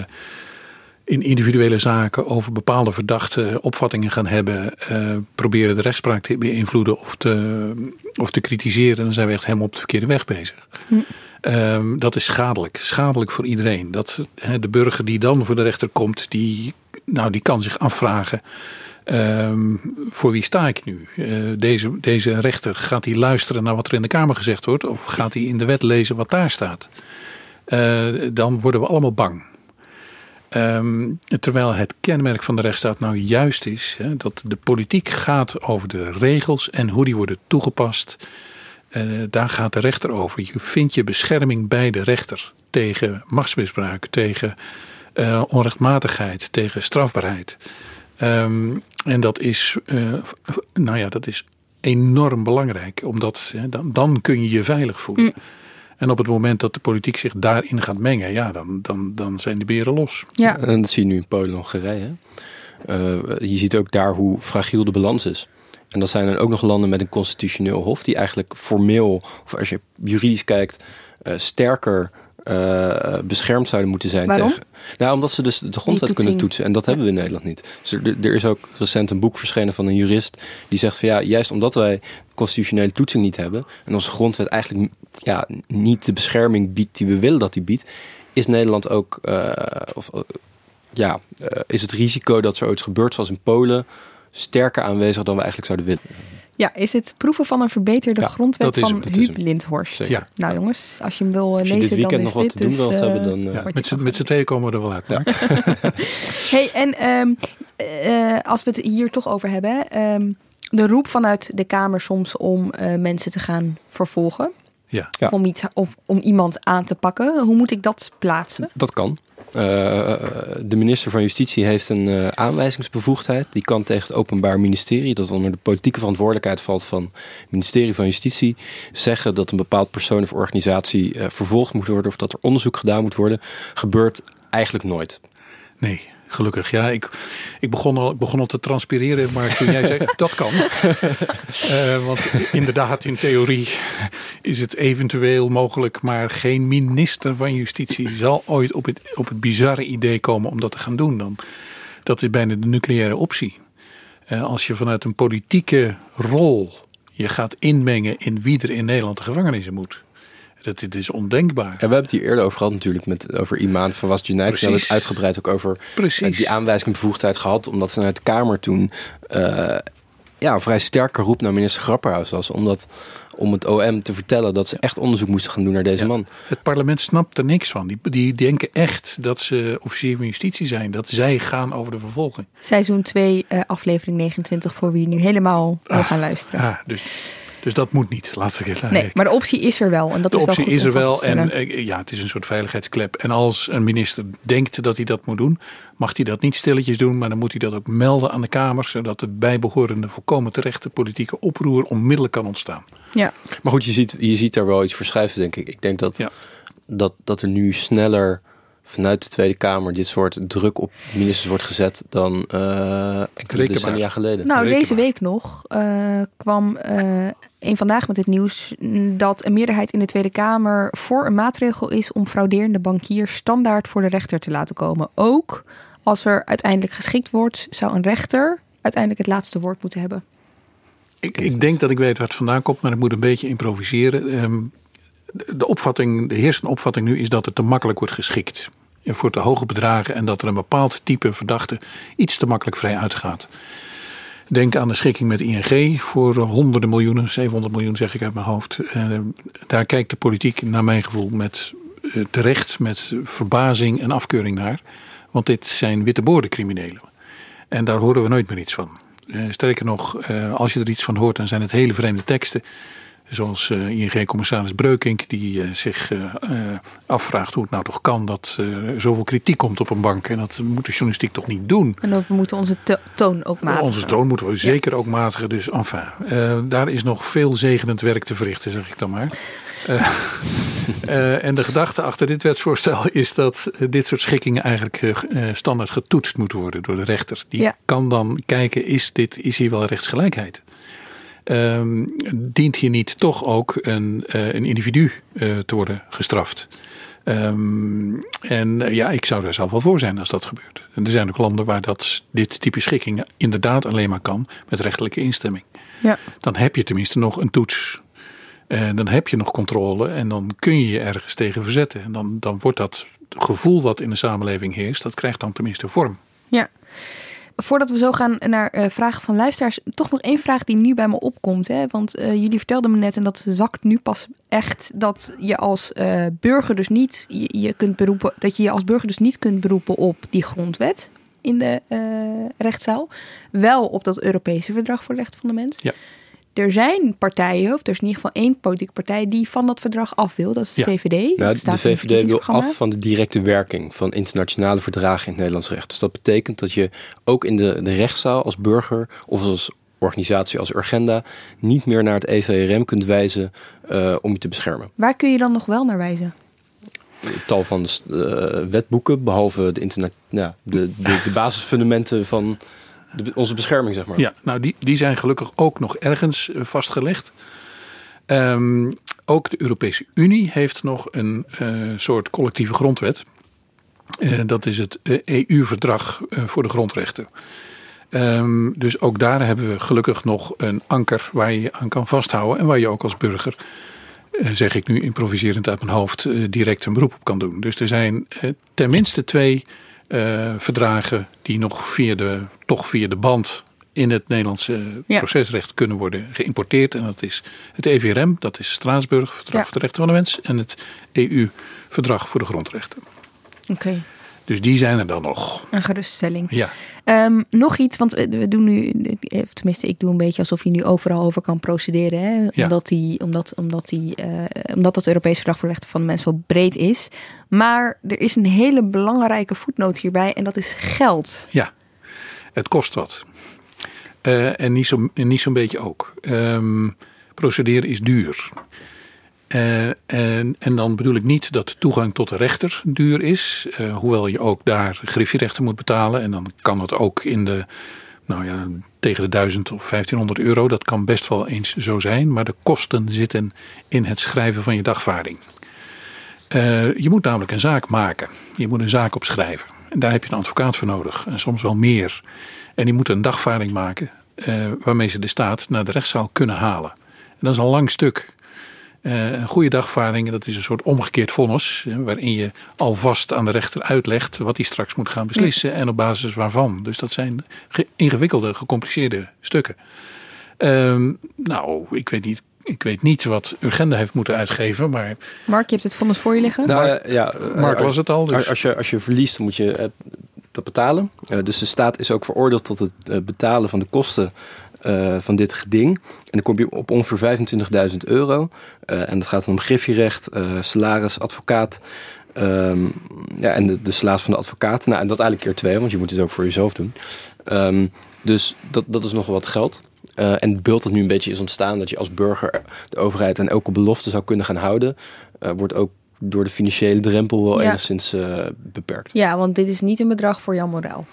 in individuele zaken over bepaalde verdachte opvattingen gaan hebben, uh, proberen de rechtspraak te beïnvloeden of te, of te kritiseren, dan zijn we echt helemaal op de verkeerde weg bezig. Hm. Um, dat is schadelijk. Schadelijk voor iedereen. Dat, he, de burger die dan voor de rechter komt, die, nou, die kan zich afvragen. Um, voor wie sta ik nu? Uh, deze, deze rechter, gaat hij luisteren naar wat er in de Kamer gezegd wordt? Of gaat hij in de wet lezen wat daar staat? Uh, dan worden we allemaal bang. Um, terwijl het kenmerk van de rechtsstaat nou juist is hè, dat de politiek gaat over de regels en hoe die worden toegepast. Uh, daar gaat de rechter over. Je vindt je bescherming bij de rechter tegen machtsmisbruik, tegen onrechtmatigheid, tegen strafbaarheid. Um, en dat is, uh, nou ja, dat is enorm belangrijk, omdat dan, dan, kun je je veilig voelen. Mm. En op het moment dat de politiek zich daarin gaat mengen, ja, dan, dan, dan zijn de beren los. Ja. En dat zie je nu in Polen en Hongarije. Uh, je ziet ook daar hoe fragiel de balans is. En dat zijn dan ook nog landen met een constitutioneel hof, die eigenlijk formeel, of als je juridisch kijkt, uh, sterker uh, beschermd zouden moeten zijn Waarom? tegen. Nou, omdat ze dus de grondwet kunnen toetsen. En dat hebben we in Nederland niet. Dus er, er, is ook recent een boek verschenen van een jurist die zegt van ja, juist omdat wij constitutionele toetsing niet hebben en onze grondwet eigenlijk ja, niet de bescherming biedt die we willen dat die biedt, is Nederland ook uh, of uh, ja, is het risico dat zoiets gebeurt zoals in Polen sterker aanwezig dan we eigenlijk zouden willen. Ja, is het proeven van een verbeterde Ja, grondwet van hem, Huub hem. Lindhorst? Zeker. Ja. Nou jongens, als je hem wil eh, Als je lezen, dit weekend dan nog wat dit te doen dus, wilt eh, hebben, dan, eh, Met z'n- kan met z'n tweeën komen we er wel uit. Mark. Hey, en ehm, eh, als we het hier toch over hebben, hè, ehm, de roep vanuit de Kamer soms om eh, mensen te gaan vervolgen. Ja. Of, om iets, of om iemand aan te pakken. Hoe moet ik dat plaatsen? Dat kan. Uh, de minister van Justitie heeft een uh, aanwijzingsbevoegdheid. Die kan tegen het Openbaar Ministerie, dat onder de politieke verantwoordelijkheid valt van het ministerie van Justitie, zeggen dat een bepaald persoon of organisatie uh, vervolgd moet worden of dat er onderzoek gedaan moet worden. Gebeurt eigenlijk nooit. Nee, gelukkig. Ja, ik, ik, begon al, ik begon al te transpireren, maar toen jij zei, dat kan. Uh, want inderdaad, in theorie is het eventueel mogelijk, maar geen minister van Justitie zal ooit op het, op het bizarre idee komen om dat te gaan doen. Dan, dat is bijna de nucleaire optie. Uh, als je vanuit een politieke rol je gaat inmengen in wie er in Nederland de gevangenissen moet. Dat dit is ondenkbaar. En we hebben het hier eerder over gehad natuurlijk, met, over Imaan van Was United. We hebben het uitgebreid ook over Precies. die aanwijzingbevoegdheid gehad. Omdat vanuit de Kamer toen uh, ja, een vrij sterke roep naar minister Grapperhaus was. Omdat, om het OM te vertellen dat ze echt onderzoek moesten gaan doen naar deze Ja. man. Het parlement snapt er niks van. Die, die denken echt dat ze officier van justitie zijn. Dat zij gaan over de vervolging. Seizoen 2, eh, aflevering 29, voor wie nu helemaal wil gaan luisteren. Ah, dus Dus dat moet niet. Laten we het Nee, maar de optie is er wel. En dat de is wel optie goed is er wel. En eh, ja, het is een soort veiligheidsklep. En als een minister denkt dat hij dat moet doen, mag hij dat niet stilletjes doen. Maar dan moet hij dat ook melden aan de Kamer. Zodat de bijbehorende volkomen terechte politieke oproer onmiddellijk kan ontstaan. Ja. Maar goed, je ziet, je ziet daar wel iets verschuiven, denk ik. Ik denk dat, dat, dat er nu sneller vanuit de Tweede Kamer dit soort druk op ministers wordt gezet dan eh enkele Reken decennia maar. geleden. Nou, deze week nog eh, kwam eh een vandaag met het nieuws mm, dat een meerderheid in de Tweede Kamer voor een maatregel is om frauderende bankiers standaard voor de rechter te laten komen. Ook als er uiteindelijk geschikt wordt, zou een rechter uiteindelijk het laatste woord moeten hebben. Ik, ik denk dat ik weet waar het vandaan komt, maar ik moet een beetje improviseren. Ehm, de, opvatting, de heersende opvatting nu is dat het te makkelijk wordt geschikt. En voor te hoge bedragen en dat er een bepaald type verdachte iets te makkelijk vrij uitgaat. Denk aan de schikking met ING voor honderden miljoenen, 700 miljoen zeg ik uit mijn hoofd. Eh, daar kijkt de politiek naar mijn gevoel met eh, terecht met verbazing en afkeuring naar. Want dit zijn witte boordencriminelen. En daar horen we nooit meer iets van. Eh, sterker nog, eh, als je er iets van hoort, dan zijn het hele vreemde teksten. Zoals eh, ING-commissaris Breukink, die eh, zich eh, afvraagt hoe het nou toch kan dat er zoveel kritiek komt op een bank. En dat moet de journalistiek toch niet doen. En dan we moeten onze to- toon ook matigen. Onze toon moeten we zeker ook matigen. Dus enfin, daar is nog veel zegenend werk te verrichten, zeg ik dan maar. En de gedachte achter dit wetsvoorstel is dat dit soort schikkingen eigenlijk standaard getoetst moeten worden door de rechter. Die Ja. kan dan kijken, is, dit, is hier wel rechtsgelijkheid? Ehm, dient hier niet toch ook een, eh, een individu eh, te worden gestraft? Ehm, en eh, ja, ik zou daar zelf wel voor zijn als dat gebeurt. En er zijn ook landen waar dat, dit type schikkingen inderdaad alleen maar kan met rechterlijke instemming. Ja. Dan heb je tenminste nog een toets. En dan heb je nog controle en dan kun je je ergens tegen verzetten. En dan, dan wordt dat gevoel wat in de samenleving heerst, dat krijgt dan tenminste vorm. Ja. Voordat we zo gaan naar eh, vragen van luisteraars, toch nog één vraag die nu bij me opkomt. Hè? Want eh, jullie vertelden me net, en dat zakt nu pas echt, dat je als eh, burger dus niet je, je kunt beroepen, dat je je als burger dus niet kunt beroepen op die grondwet in de rechtszaal. Wel op dat Europese verdrag voor de rechten van de mens. Ja. Er zijn partijen, of er is in ieder geval één politieke partij die van dat verdrag af wil. Dat is de Ja. VVD. Dat Nou, staat de VVD wil af van de directe werking van internationale verdragen in het Nederlands recht. Dus dat betekent dat je ook in de, de rechtszaal als burger of als organisatie als Urgenda niet meer naar het EVRM kunt wijzen eh, om je te beschermen. Waar kun je dan nog wel naar wijzen? Tal van eh, wetboeken, behalve de, internet, ja, de, de, de basisfundamenten van de, onze bescherming, zeg maar. Ja, nou die, die zijn gelukkig ook nog ergens eh, vastgelegd. Ehm, ook de Europese Unie heeft nog een eh, soort collectieve grondwet. Eh, dat is het EU-verdrag voor de grondrechten. Ehm, dus ook daar hebben we gelukkig nog een anker waar je je aan kan vasthouden. En waar je ook als burger, zeg ik nu improviserend uit mijn hoofd, direct een beroep op kan doen. Dus er zijn tenminste twee eh, verdragen die nog via de, toch via de band in het Nederlandse Ja. procesrecht kunnen worden geïmporteerd. En dat is het EVRM, dat is Straatsburg, Verdrag Ja. voor de Rechten van de Mens. En het EU-verdrag voor de Grondrechten. Oké, Dus die zijn er dan nog. een geruststelling. Ja. Ehm, nog iets, want we we doen nu, eh, tenminste ik doe een beetje alsof je nu overal over kan procederen. Hè? Ja. Omdat, die, omdat, omdat, die, eh, omdat dat Europees Verdrag voor Rechten van de Mens wel breed is. Maar er is een hele belangrijke voetnoot hierbij en dat is geld. Ja, het kost wat. Eh, en niet zo'n niet zo'n beetje ook. Ehm, procederen is duur. Eh, en, dan bedoel ik niet dat toegang tot de rechter duur is. eh, hoewel je ook daar griffierechten moet betalen. En dan kan dat ook in de, nou ja, tegen de 1000 of 1500 euro. Dat kan best wel eens zo zijn. Maar de kosten zitten in het schrijven van je dagvaarding. Eh, je moet namelijk een zaak maken. Je moet een zaak opschrijven. En daar heb je een advocaat voor nodig. En soms wel meer. En die moeten een dagvaarding maken. waarmee ze de staat naar de rechtszaal kunnen halen. En dat is een lang stuk. Eh, een goede dagvaarding, dat is een soort omgekeerd vonnis. hè, waarin je alvast aan de rechter uitlegt wat hij straks moet gaan beslissen. En op basis waarvan. Dus dat zijn ge- ingewikkelde, gecompliceerde stukken. Ehm, nou, ik weet niet. Ik weet niet wat Urgenda heeft moeten uitgeven, maar Mark, je hebt het vonnis voor je liggen. Nou, eh, ja, eh, Mark als- was het al, dus- Als, je, als je verliest, dan moet je eh, dat betalen. Eh, dus de staat is ook veroordeeld tot het eh, betalen van de kosten eh, van dit geding. En dan kom je op ongeveer 25.000 euro. Eh, en dat gaat dan om griffierecht, eh, salaris, advocaat. ehm, ja, en de, de salaris van de advocaat. Nou, en dat eigenlijk keer twee, want je moet het ook voor jezelf doen. Ehm, dus dat, dat is nogal wat geld. En het beeld dat nu een beetje is ontstaan, dat je als burger de overheid aan elke belofte zou kunnen gaan houden, wordt ook door de financiële drempel wel Ja. enigszins beperkt. Ja, want dit is niet een bedrag voor Jan Moraal.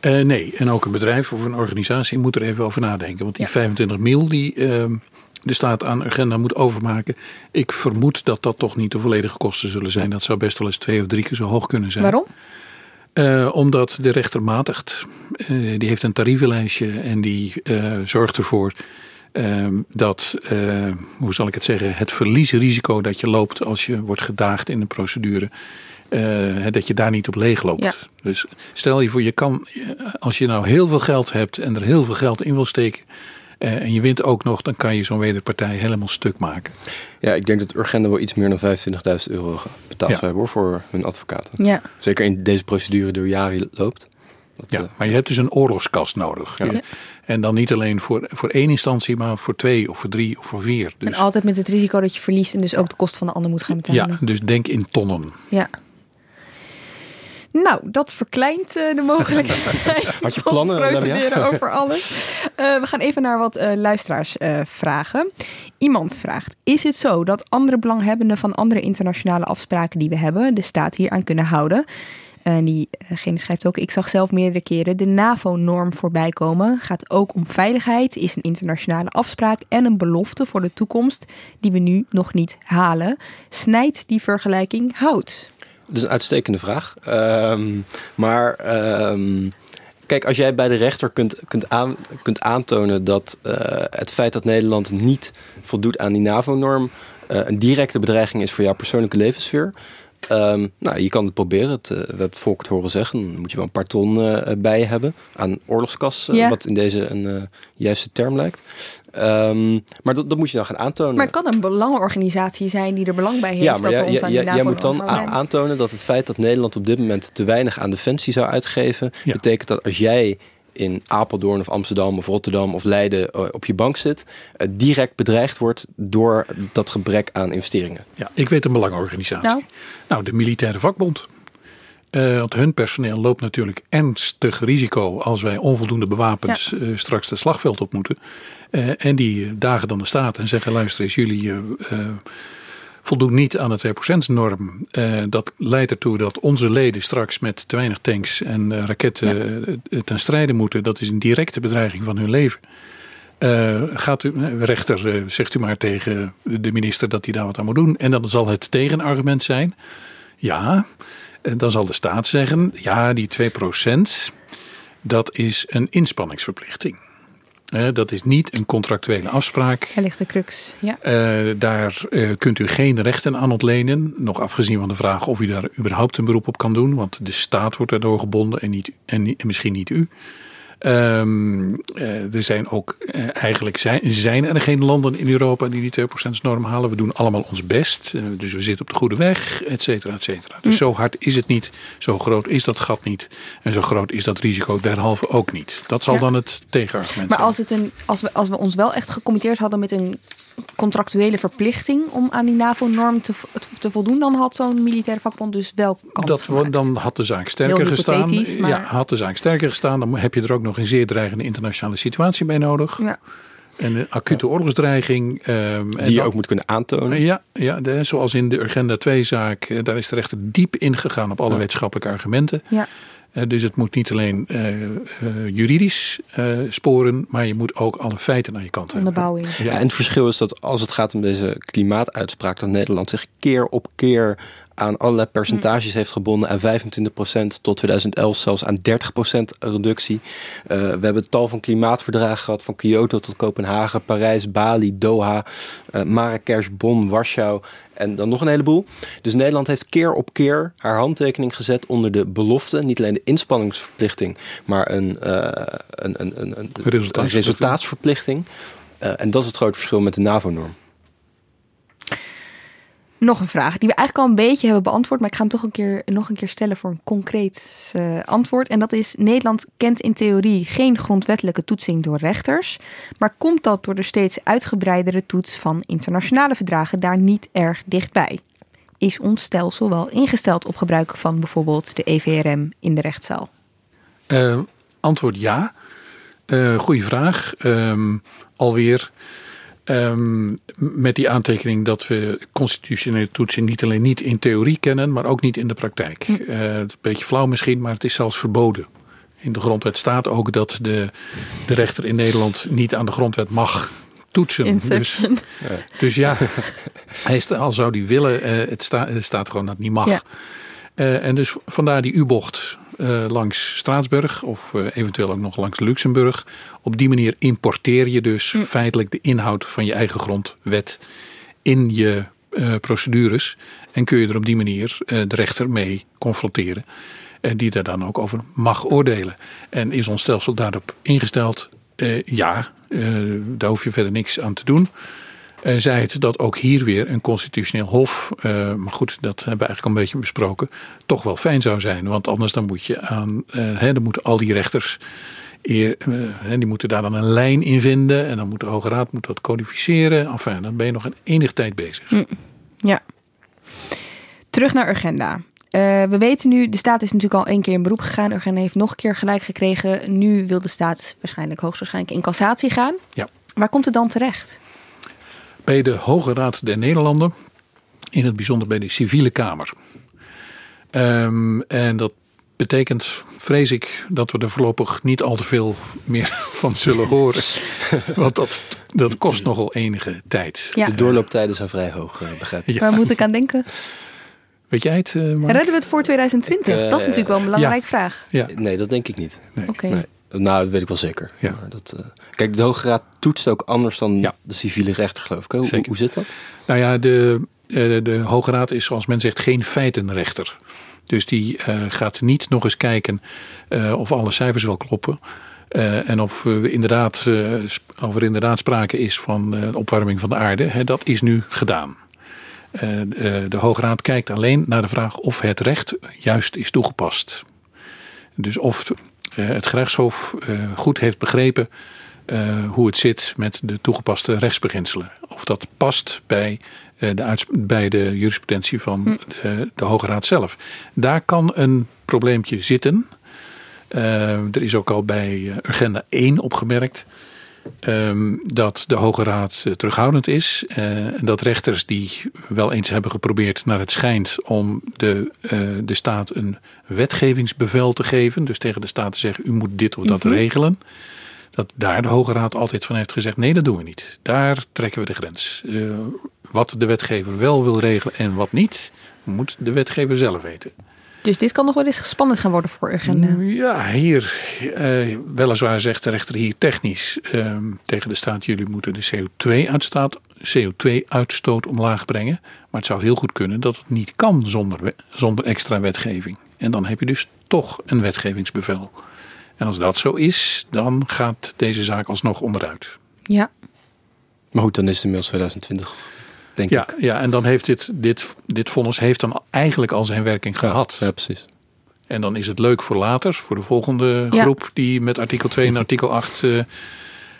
Eh, nee, en ook een bedrijf of een organisatie moet er even over nadenken. Want die 25 mil die ehm, de staat aan agenda moet overmaken. Ik vermoed dat dat toch niet de volledige kosten zullen zijn. Dat zou best wel eens twee of drie keer zo hoog kunnen zijn. Waarom? Eh, omdat de rechter matigt. Eh, die heeft een tarievenlijstje en die zorgt ervoor ehm, dat, hoe zal ik het zeggen, het verliesrisico dat je loopt als je wordt gedaagd in een procedure, eh, dat je daar niet op leeg loopt. Ja. Dus stel je voor, je kan, als je nou heel veel geld hebt en er heel veel geld in wil steken. eh, en je wint ook nog, dan kan je zo'n wederpartij helemaal stuk maken. Ja, ik denk dat Urgenda wel iets meer dan 25.000 euro betaald Ja. zou hebben hoor, voor hun advocaten. Ja. Zeker in deze procedure door jaren loopt. Dat, Ja, eh, maar je hebt dus een oorlogskast nodig. Ja. En dan niet alleen voor, voor één instantie, maar voor twee of voor drie of voor vier. Dus, En altijd met het risico dat je verliest en dus ook de kosten van de ander moet gaan betalen. ja, dus denk in tonnen. Ja. Nou, dat verkleint eh, de mogelijkheid Had je plannen, procederen over alles. Eh, we gaan even naar wat eh, luisteraars vragen. Iemand vraagt, is het zo dat andere belanghebbenden van andere internationale afspraken die we hebben, de staat hier aan kunnen houden? En diegene schrijft ook, ik zag zelf meerdere keren de NAVO-norm voorbij komen. Gaat ook om veiligheid, is een internationale afspraak en een belofte voor de toekomst die we nu nog niet halen. Snijdt die vergelijking hout? Dat is een uitstekende vraag. Ehm, maar ehm, kijk, als jij bij de rechter kunt, kunt, aan, kunt aantonen dat eh, het feit dat Nederland niet voldoet aan die NAVO-norm eh, een directe bedreiging is voor jouw persoonlijke levenssfeer. ehm, nou, je kan het proberen. Het, eh, we hebben het volk het horen zeggen. Dan moet je wel een paar ton bij je hebben aan oorlogskas. Wat in deze een juiste term lijkt. Ehm, maar dat, dat moet je dan gaan aantonen. Maar het kan een belangenorganisatie zijn die er belang bij heeft dat we jij- ons aan jij- die jij moet dan aantonen dat het feit dat Nederland op dit moment te weinig aan defensie zou uitgeven, betekent dat als jij in Apeldoorn of Amsterdam of Rotterdam of Leiden eh, op je bank zit, eh, direct bedreigd wordt door dat gebrek aan investeringen. Ja, ik weet een belangenorganisatie. Nou? Nou, de militaire vakbond. Eh, want hun personeel loopt natuurlijk ernstig risico als wij onvoldoende bewapend eh, straks het slagveld op moeten. Eh, en die dagen dan de staat en zeggen: luister eens, jullie voldoen niet aan de 2%-norm. Eh, dat leidt ertoe dat onze leden straks met te weinig tanks en raketten ten strijde moeten. Dat is een directe bedreiging van hun leven. Gaat u, rechter, zegt u maar tegen de minister dat hij daar wat aan moet doen. En dan zal het tegenargument zijn: ja, dan zal de staat zeggen: ja, die 2% dat is een inspanningsverplichting. Eh, dat is niet een contractuele afspraak. Er ligt de crux. Ja. Eh, daar eh, kunt u geen rechten aan ontlenen. Nog afgezien van de vraag of u daar überhaupt een beroep op kan doen. Want de staat wordt daardoor gebonden en, niet, en, niet- en misschien niet u. Ehm, eh, er zijn ook, eh, eigenlijk zijn, zijn er geen landen in Europa die die 2%-norm halen. We doen allemaal ons best. Eh, dus we zitten op de goede weg, et cetera, et cetera. Dus Hm. zo hard is het niet. Zo groot is dat gat niet. En zo groot is dat risico derhalve ook niet. Dat zal Ja. dan het tegenargument Maar zijn. als, het een, als, we, als we ons wel echt gecommitteerd hadden met een contractuele verplichting om aan die NAVO-norm te, vo- te voldoen, dan had zo'n militaire vakbond dus wel kans. Dat, dan had de zaak sterker Heel gestaan. maar- Ja, had de zaak sterker gestaan. Dan heb je er ook nog een zeer dreigende internationale situatie bij nodig. Ja. En een acute oorlogsdreiging. ehm, en Die je dan- ook moet kunnen aantonen. Ja, ja de, zoals in de Agenda 2-zaak. eh, Daar is de rechter diep ingegaan op alle wetenschappelijke argumenten. Ja. Eh, dus het moet niet alleen eh, eh, juridisch eh, sporen, maar je moet ook alle feiten aan je kant hebben. Onderbouwing. Ja, en het verschil is dat als het gaat om deze klimaatuitspraak, dat Nederland zich keer op keer aan allerlei percentages heeft gebonden. Aan 25% tot 2011, zelfs aan 30% reductie. Eh, we hebben tal van klimaatverdragen gehad, van Kyoto tot Kopenhagen, Parijs, Bali, Doha, eh, Marrakesh, Bonn, Warschau en dan nog een heleboel. Dus Nederland heeft keer op keer haar handtekening gezet onder de belofte. Niet alleen de inspanningsverplichting, maar een, eh, een, een, een, een, een Resultaatsverplichting. Eh, en dat is het grote verschil met de NAVO-norm. Nog een vraag die we eigenlijk al een beetje hebben beantwoord, maar ik ga hem toch een keer, nog een keer stellen voor een concreet uh, antwoord. En dat is: Nederland kent in theorie geen grondwettelijke toetsing door rechters, maar komt dat door de steeds uitgebreidere toets van internationale verdragen daar niet erg dichtbij? Is ons stelsel wel ingesteld op gebruik van bijvoorbeeld de EVRM in de rechtszaal? Uh, antwoord ja. Uh, goeie vraag. Um, alweer Um, met die aantekening dat we constitutionele toetsen niet alleen niet in theorie kennen, maar ook niet in de praktijk. Hm. Uh, een beetje flauw misschien, maar het is zelfs verboden. In de grondwet staat ook dat de, de rechter in Nederland niet aan de grondwet mag toetsen. Dus, dus, ja, hij al zou die willen, uh, het, sta, het, staat gewoon dat het niet mag. Ja. Uh, en dus vandaar die U-bocht uh, langs Straatsburg of uh, eventueel ook nog langs Luxemburg. Op die manier importeer je dus mm. feitelijk de inhoud van je eigen grondwet in je uh, procedures. En kun je er op die manier de rechter mee confronteren. En die daar dan ook over mag oordelen. En is ons stelsel daarop ingesteld? ja, daar hoef je verder niks aan te doen. Uh, zei het dat ook hier weer een constitutioneel hof, uh, maar goed, dat hebben we eigenlijk al een beetje besproken, toch wel fijn zou zijn. Want anders dan moet je aan, uh, hè, dan moeten al die rechters, die moeten daar dan een lijn in vinden en dan moet de Hoge Raad moet dat codificeren. Enfin, dan ben je nog een enige tijd bezig. Mm. Ja. Terug naar Urgenda. we weten nu, de staat is natuurlijk al één keer in beroep gegaan. Urgenda heeft nog een keer gelijk gekregen. Nu wil de staat waarschijnlijk hoogstwaarschijnlijk in cassatie gaan. Ja. Waar komt het dan terecht? Bij de Hoge Raad der Nederlanden, in het bijzonder bij de Civiele Kamer. Um, en dat betekent, vrees ik, dat we er voorlopig niet al te veel meer van zullen horen. Want dat, dat kost nogal enige tijd. Ja. De doorlooptijden zijn vrij hoog, uh, begrijp ik. Ja. Waar moet ik aan denken? Weet jij het? Uh, Redden we het voor 2020? Uh, dat is natuurlijk wel een belangrijke ja. vraag. Ja. Nee, dat denk ik niet. Nee. Oké. Okay. Nee. Nou, dat weet ik wel zeker. Ja. Maar dat, uh, kijk, de Hoge Raad toetst ook anders dan ja. de civiele rechter, geloof ik. Hoe, hoe zit dat? Nou ja, de, uh, de Hoge Raad is, zoals men zegt, geen feitenrechter. Dus die uh, gaat niet nog eens kijken of alle cijfers wel kloppen. en of, we inderdaad, of er inderdaad sprake is van opwarming van de aarde. Hè, dat is nu gedaan. de Hoge Raad kijkt alleen naar de vraag of het recht juist is toegepast. Dus of het gerechtshof goed heeft begrepen uh, hoe het zit met de toegepaste rechtsbeginselen. Of dat past bij, de, bij de jurisprudentie van hm. de, de, Hoge Raad zelf. Daar kan een probleempje zitten. Uh, er is ook al bij agenda 1 opgemerkt. Um, dat de Hoge Raad terughoudend is. en dat rechters die wel eens hebben geprobeerd, naar het schijnt, om de, de staat een wetgevingsbevel te geven. Dus tegen de staat te zeggen: u moet dit of dat mm -hmm. regelen dat daar de Hoge Raad altijd van heeft gezegd: nee, dat doen we niet. Daar trekken we de grens. Uh, wat de wetgever wel wil regelen en wat niet, moet de wetgever zelf weten. Dus dit kan nog wel eens spannend gaan worden voor Urgenda. Ja, hier, uh, weliswaar zegt de rechter hier technisch uh, tegen de staat: jullie moeten de CO2-uitstoot CO2 omlaag brengen. Maar het zou heel goed kunnen dat het niet kan zonder, zonder extra wetgeving. En dan heb je dus toch een wetgevingsbevel. En als dat zo is, dan gaat deze zaak alsnog onderuit. Ja. Maar goed, dan is het inmiddels 2020, denk ja, ik. Ja, en dan heeft dit, dit, dit vonnis heeft dan eigenlijk al zijn werking gehad. Ja, precies. En dan is het leuk voor later, voor de volgende ja. groep die met artikel 2 en artikel 8 uh,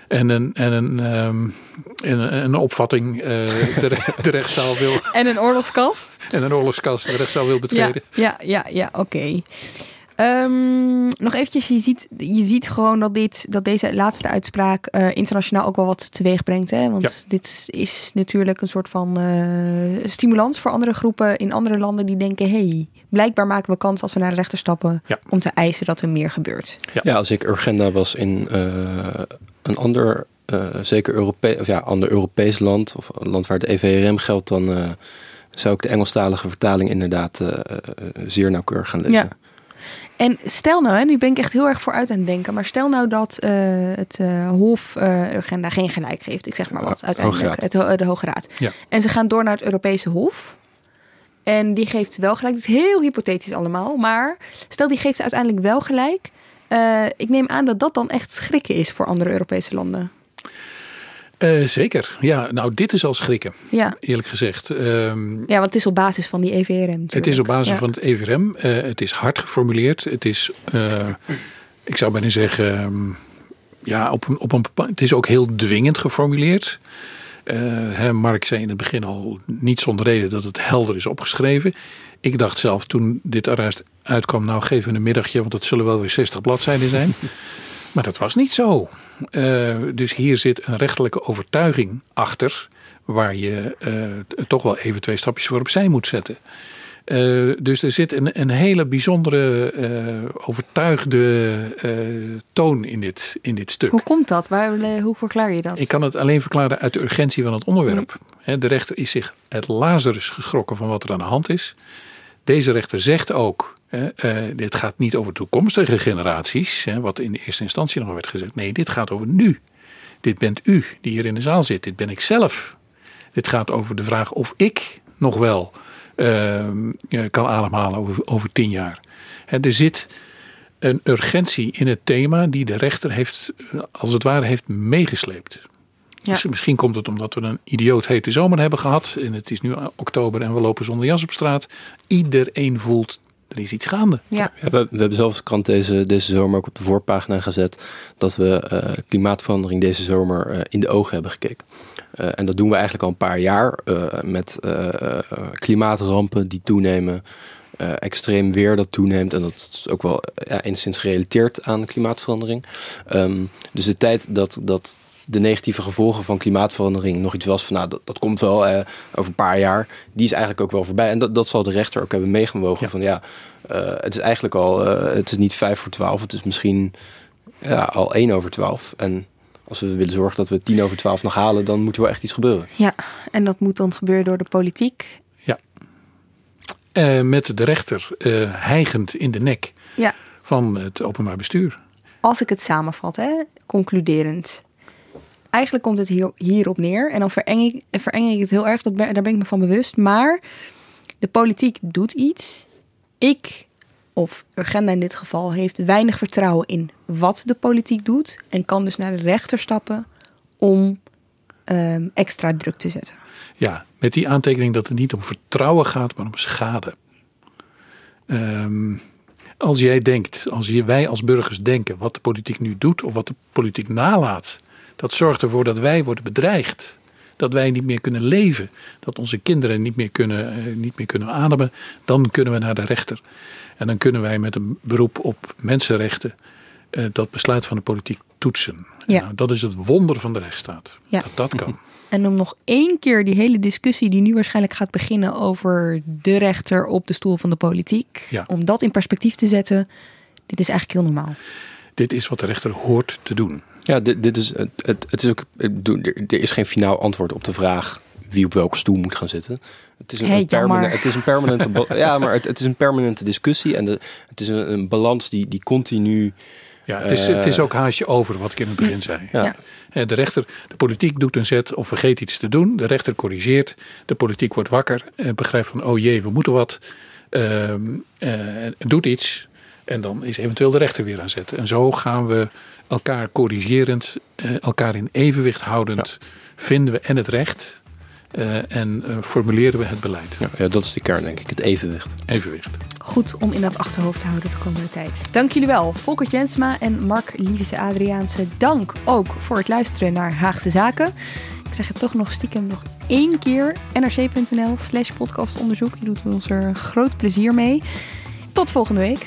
en een, en een, um, en een opvatting uh, de, de rechtszaal wil. En een oorlogskast. En een oorlogskast de rechtszaal wil betreden. Ja, ja, ja, ja oké. Okay. Um, nog eventjes, je ziet, je ziet gewoon dat, dit, dat deze laatste uitspraak uh, internationaal ook wel wat teweeg brengt. Hè? Want ja. dit is natuurlijk een soort van uh, stimulans voor andere groepen in andere landen die denken: hey, blijkbaar maken we kans als we naar de rechter stappen ja. om te eisen dat er meer gebeurt. Ja, ja als ik Urgenda was in uh, een ander, zeker Europe of ja, ander Europees land of een land waar het EVRM geldt, dan zou ik de Engelstalige vertaling inderdaad zeer nauwkeurig gaan lezen. En stel nou, hè, nu ben ik echt heel erg vooruit aan het denken, maar stel nou dat uh, het uh, Hof uh, Urgenda geen gelijk geeft, ik zeg maar wat, uiteindelijk, het, de Hoge Raad. Ja. En ze gaan door naar het Europese Hof. En die geeft wel gelijk. Het is heel hypothetisch allemaal. Maar stel die geeft uiteindelijk wel gelijk. ik neem aan dat dat dan echt schrikken is voor andere Europese landen. Eh, zeker. Ja, nou, dit is al schrikken. Ja. Eerlijk gezegd. Ehm, Ja, want het is op basis van die EVRM. natuurlijk. Het is op basis Ja. van het EVRM. Eh, het is hard geformuleerd. Het is, eh, ik zou bijna zeggen, ehm, ja, op een, op een het is ook heel dwingend geformuleerd. Hè, Mark zei in het begin al niet zonder reden dat het helder is opgeschreven. Ik dacht zelf toen dit arrest uitkwam, nou geven we een middagje, want het zullen wel weer 60 bladzijden zijn. Maar dat was niet zo. Eh, dus hier zit een rechtelijke overtuiging achter, waar je eh, toch wel even twee stapjes voor opzij moet zetten. Eh, dus er zit een, een hele bijzondere, overtuigde toon in dit, in dit stuk. Hoe komt dat? Waar, hoe verklaar je dat? Ik kan het alleen verklaren uit de urgentie van het onderwerp. Hè, De rechter is zich het Lazarus geschrokken van wat er aan de hand is. Deze rechter zegt ook, dit gaat niet over toekomstige generaties, wat in de eerste instantie nog werd gezegd. Nee, dit gaat over nu. Dit bent u die hier in de zaal zit. Dit ben ik zelf. Dit gaat over de vraag of ik nog wel ehm, eh, kan ademhalen over, over tien jaar. Er zit een urgentie in het thema die de rechter heeft, eh, als het ware, heeft meegesleept. Ja. Dus misschien komt het omdat we een idioot hete zomer hebben gehad. En het is nu oktober en we lopen zonder jas op straat. Iedereen voelt, er is iets gaande. Ja. Ja, we, we hebben zelfs de krant deze, deze zomer ook op de voorpagina gezet dat we eh, klimaatverandering deze zomer eh, in de ogen hebben gekeken. Eh, en dat doen we eigenlijk al een paar jaar eh, met klimaatrampen die toenemen, eh, extreem weer dat toeneemt. En dat is ook wel ja, enigszins gerelateerd aan klimaatverandering. Ehm, dus de tijd dat, dat de negatieve gevolgen van klimaatverandering nog iets was van nou dat, dat komt wel eh, over een paar jaar, die is eigenlijk ook wel voorbij. En dat, dat zal de rechter ook hebben meegewogen van ja, eh, het is eigenlijk al, eh, het is niet vijf voor twaalf, het is misschien ja, al één over twaalf. En als we willen zorgen dat we tien over twaalf nog halen, dan moet er wel echt iets gebeuren. Ja, en dat moet dan gebeuren door de politiek. Eh, met de rechter eh, hijgend in de nek Ja. van het openbaar bestuur. Als ik het samenvat, hè, concluderend. Eigenlijk komt het hier, hierop neer. En dan vereng ik, vereng ik het heel erg, dat daar ben ik me van bewust. Maar de politiek doet iets. Ik, of Urgenda in dit geval, heeft weinig vertrouwen in wat de politiek doet. En kan dus naar de rechter stappen om ehm, extra druk te zetten. Ja, met die aantekening dat het niet om vertrouwen gaat, maar om schade. Ehm, als jij denkt, als wij als burgers denken wat de politiek nu doet of wat de politiek nalaat, dat zorgt ervoor dat wij worden bedreigd. Dat wij niet meer kunnen leven, dat onze kinderen niet meer kunnen, eh, niet meer kunnen ademen, dan kunnen we naar de rechter. En dan kunnen wij met een beroep op mensenrechten eh, dat besluit van de politiek toetsen. Ja. Nou, dat is het wonder van de rechtsstaat. Ja. Dat dat kan. En om nog één keer die hele discussie die nu waarschijnlijk gaat beginnen over de rechter op de stoel van de politiek, Ja. om dat in perspectief te zetten, dit is eigenlijk heel normaal. Dit is wat de rechter hoort te doen. Ja, dit, dit is, het, het, het is ook, er, is geen finaal antwoord op de vraag wie op welke stoel moet gaan zitten. Het is een, Hey, een permane- jammer. het is een permanente, ja, maar het, het is een permanente discussie en de, het is een, een balans die, die continu. Ja, het is, het is ook haasje over wat ik in het begin zei. Ja. Eh, De rechter, de politiek doet een zet of vergeet iets te doen. De rechter corrigeert. De politiek wordt wakker en begrijpt van, oh jee, we moeten wat. Ehm, eh, en doet iets. En dan is eventueel de rechter weer aan zet. En zo gaan we elkaar corrigerend, eh, elkaar in evenwicht houdend, vinden we en het recht eh, en eh, formuleren we het beleid. Ja, ja, dat is de kern, denk ik, het evenwicht. Evenwicht. Goed om in dat achterhoofd te houden de komende tijd. Dank jullie wel, Volker Jensma en Mark Lievese Adriaanse. Dank ook voor het luisteren naar Haagse Zaken. Ik zeg het toch nog stiekem nog één keer. nrc.nl slash podcastonderzoek. Je doet ons er groot plezier mee. Tot volgende week.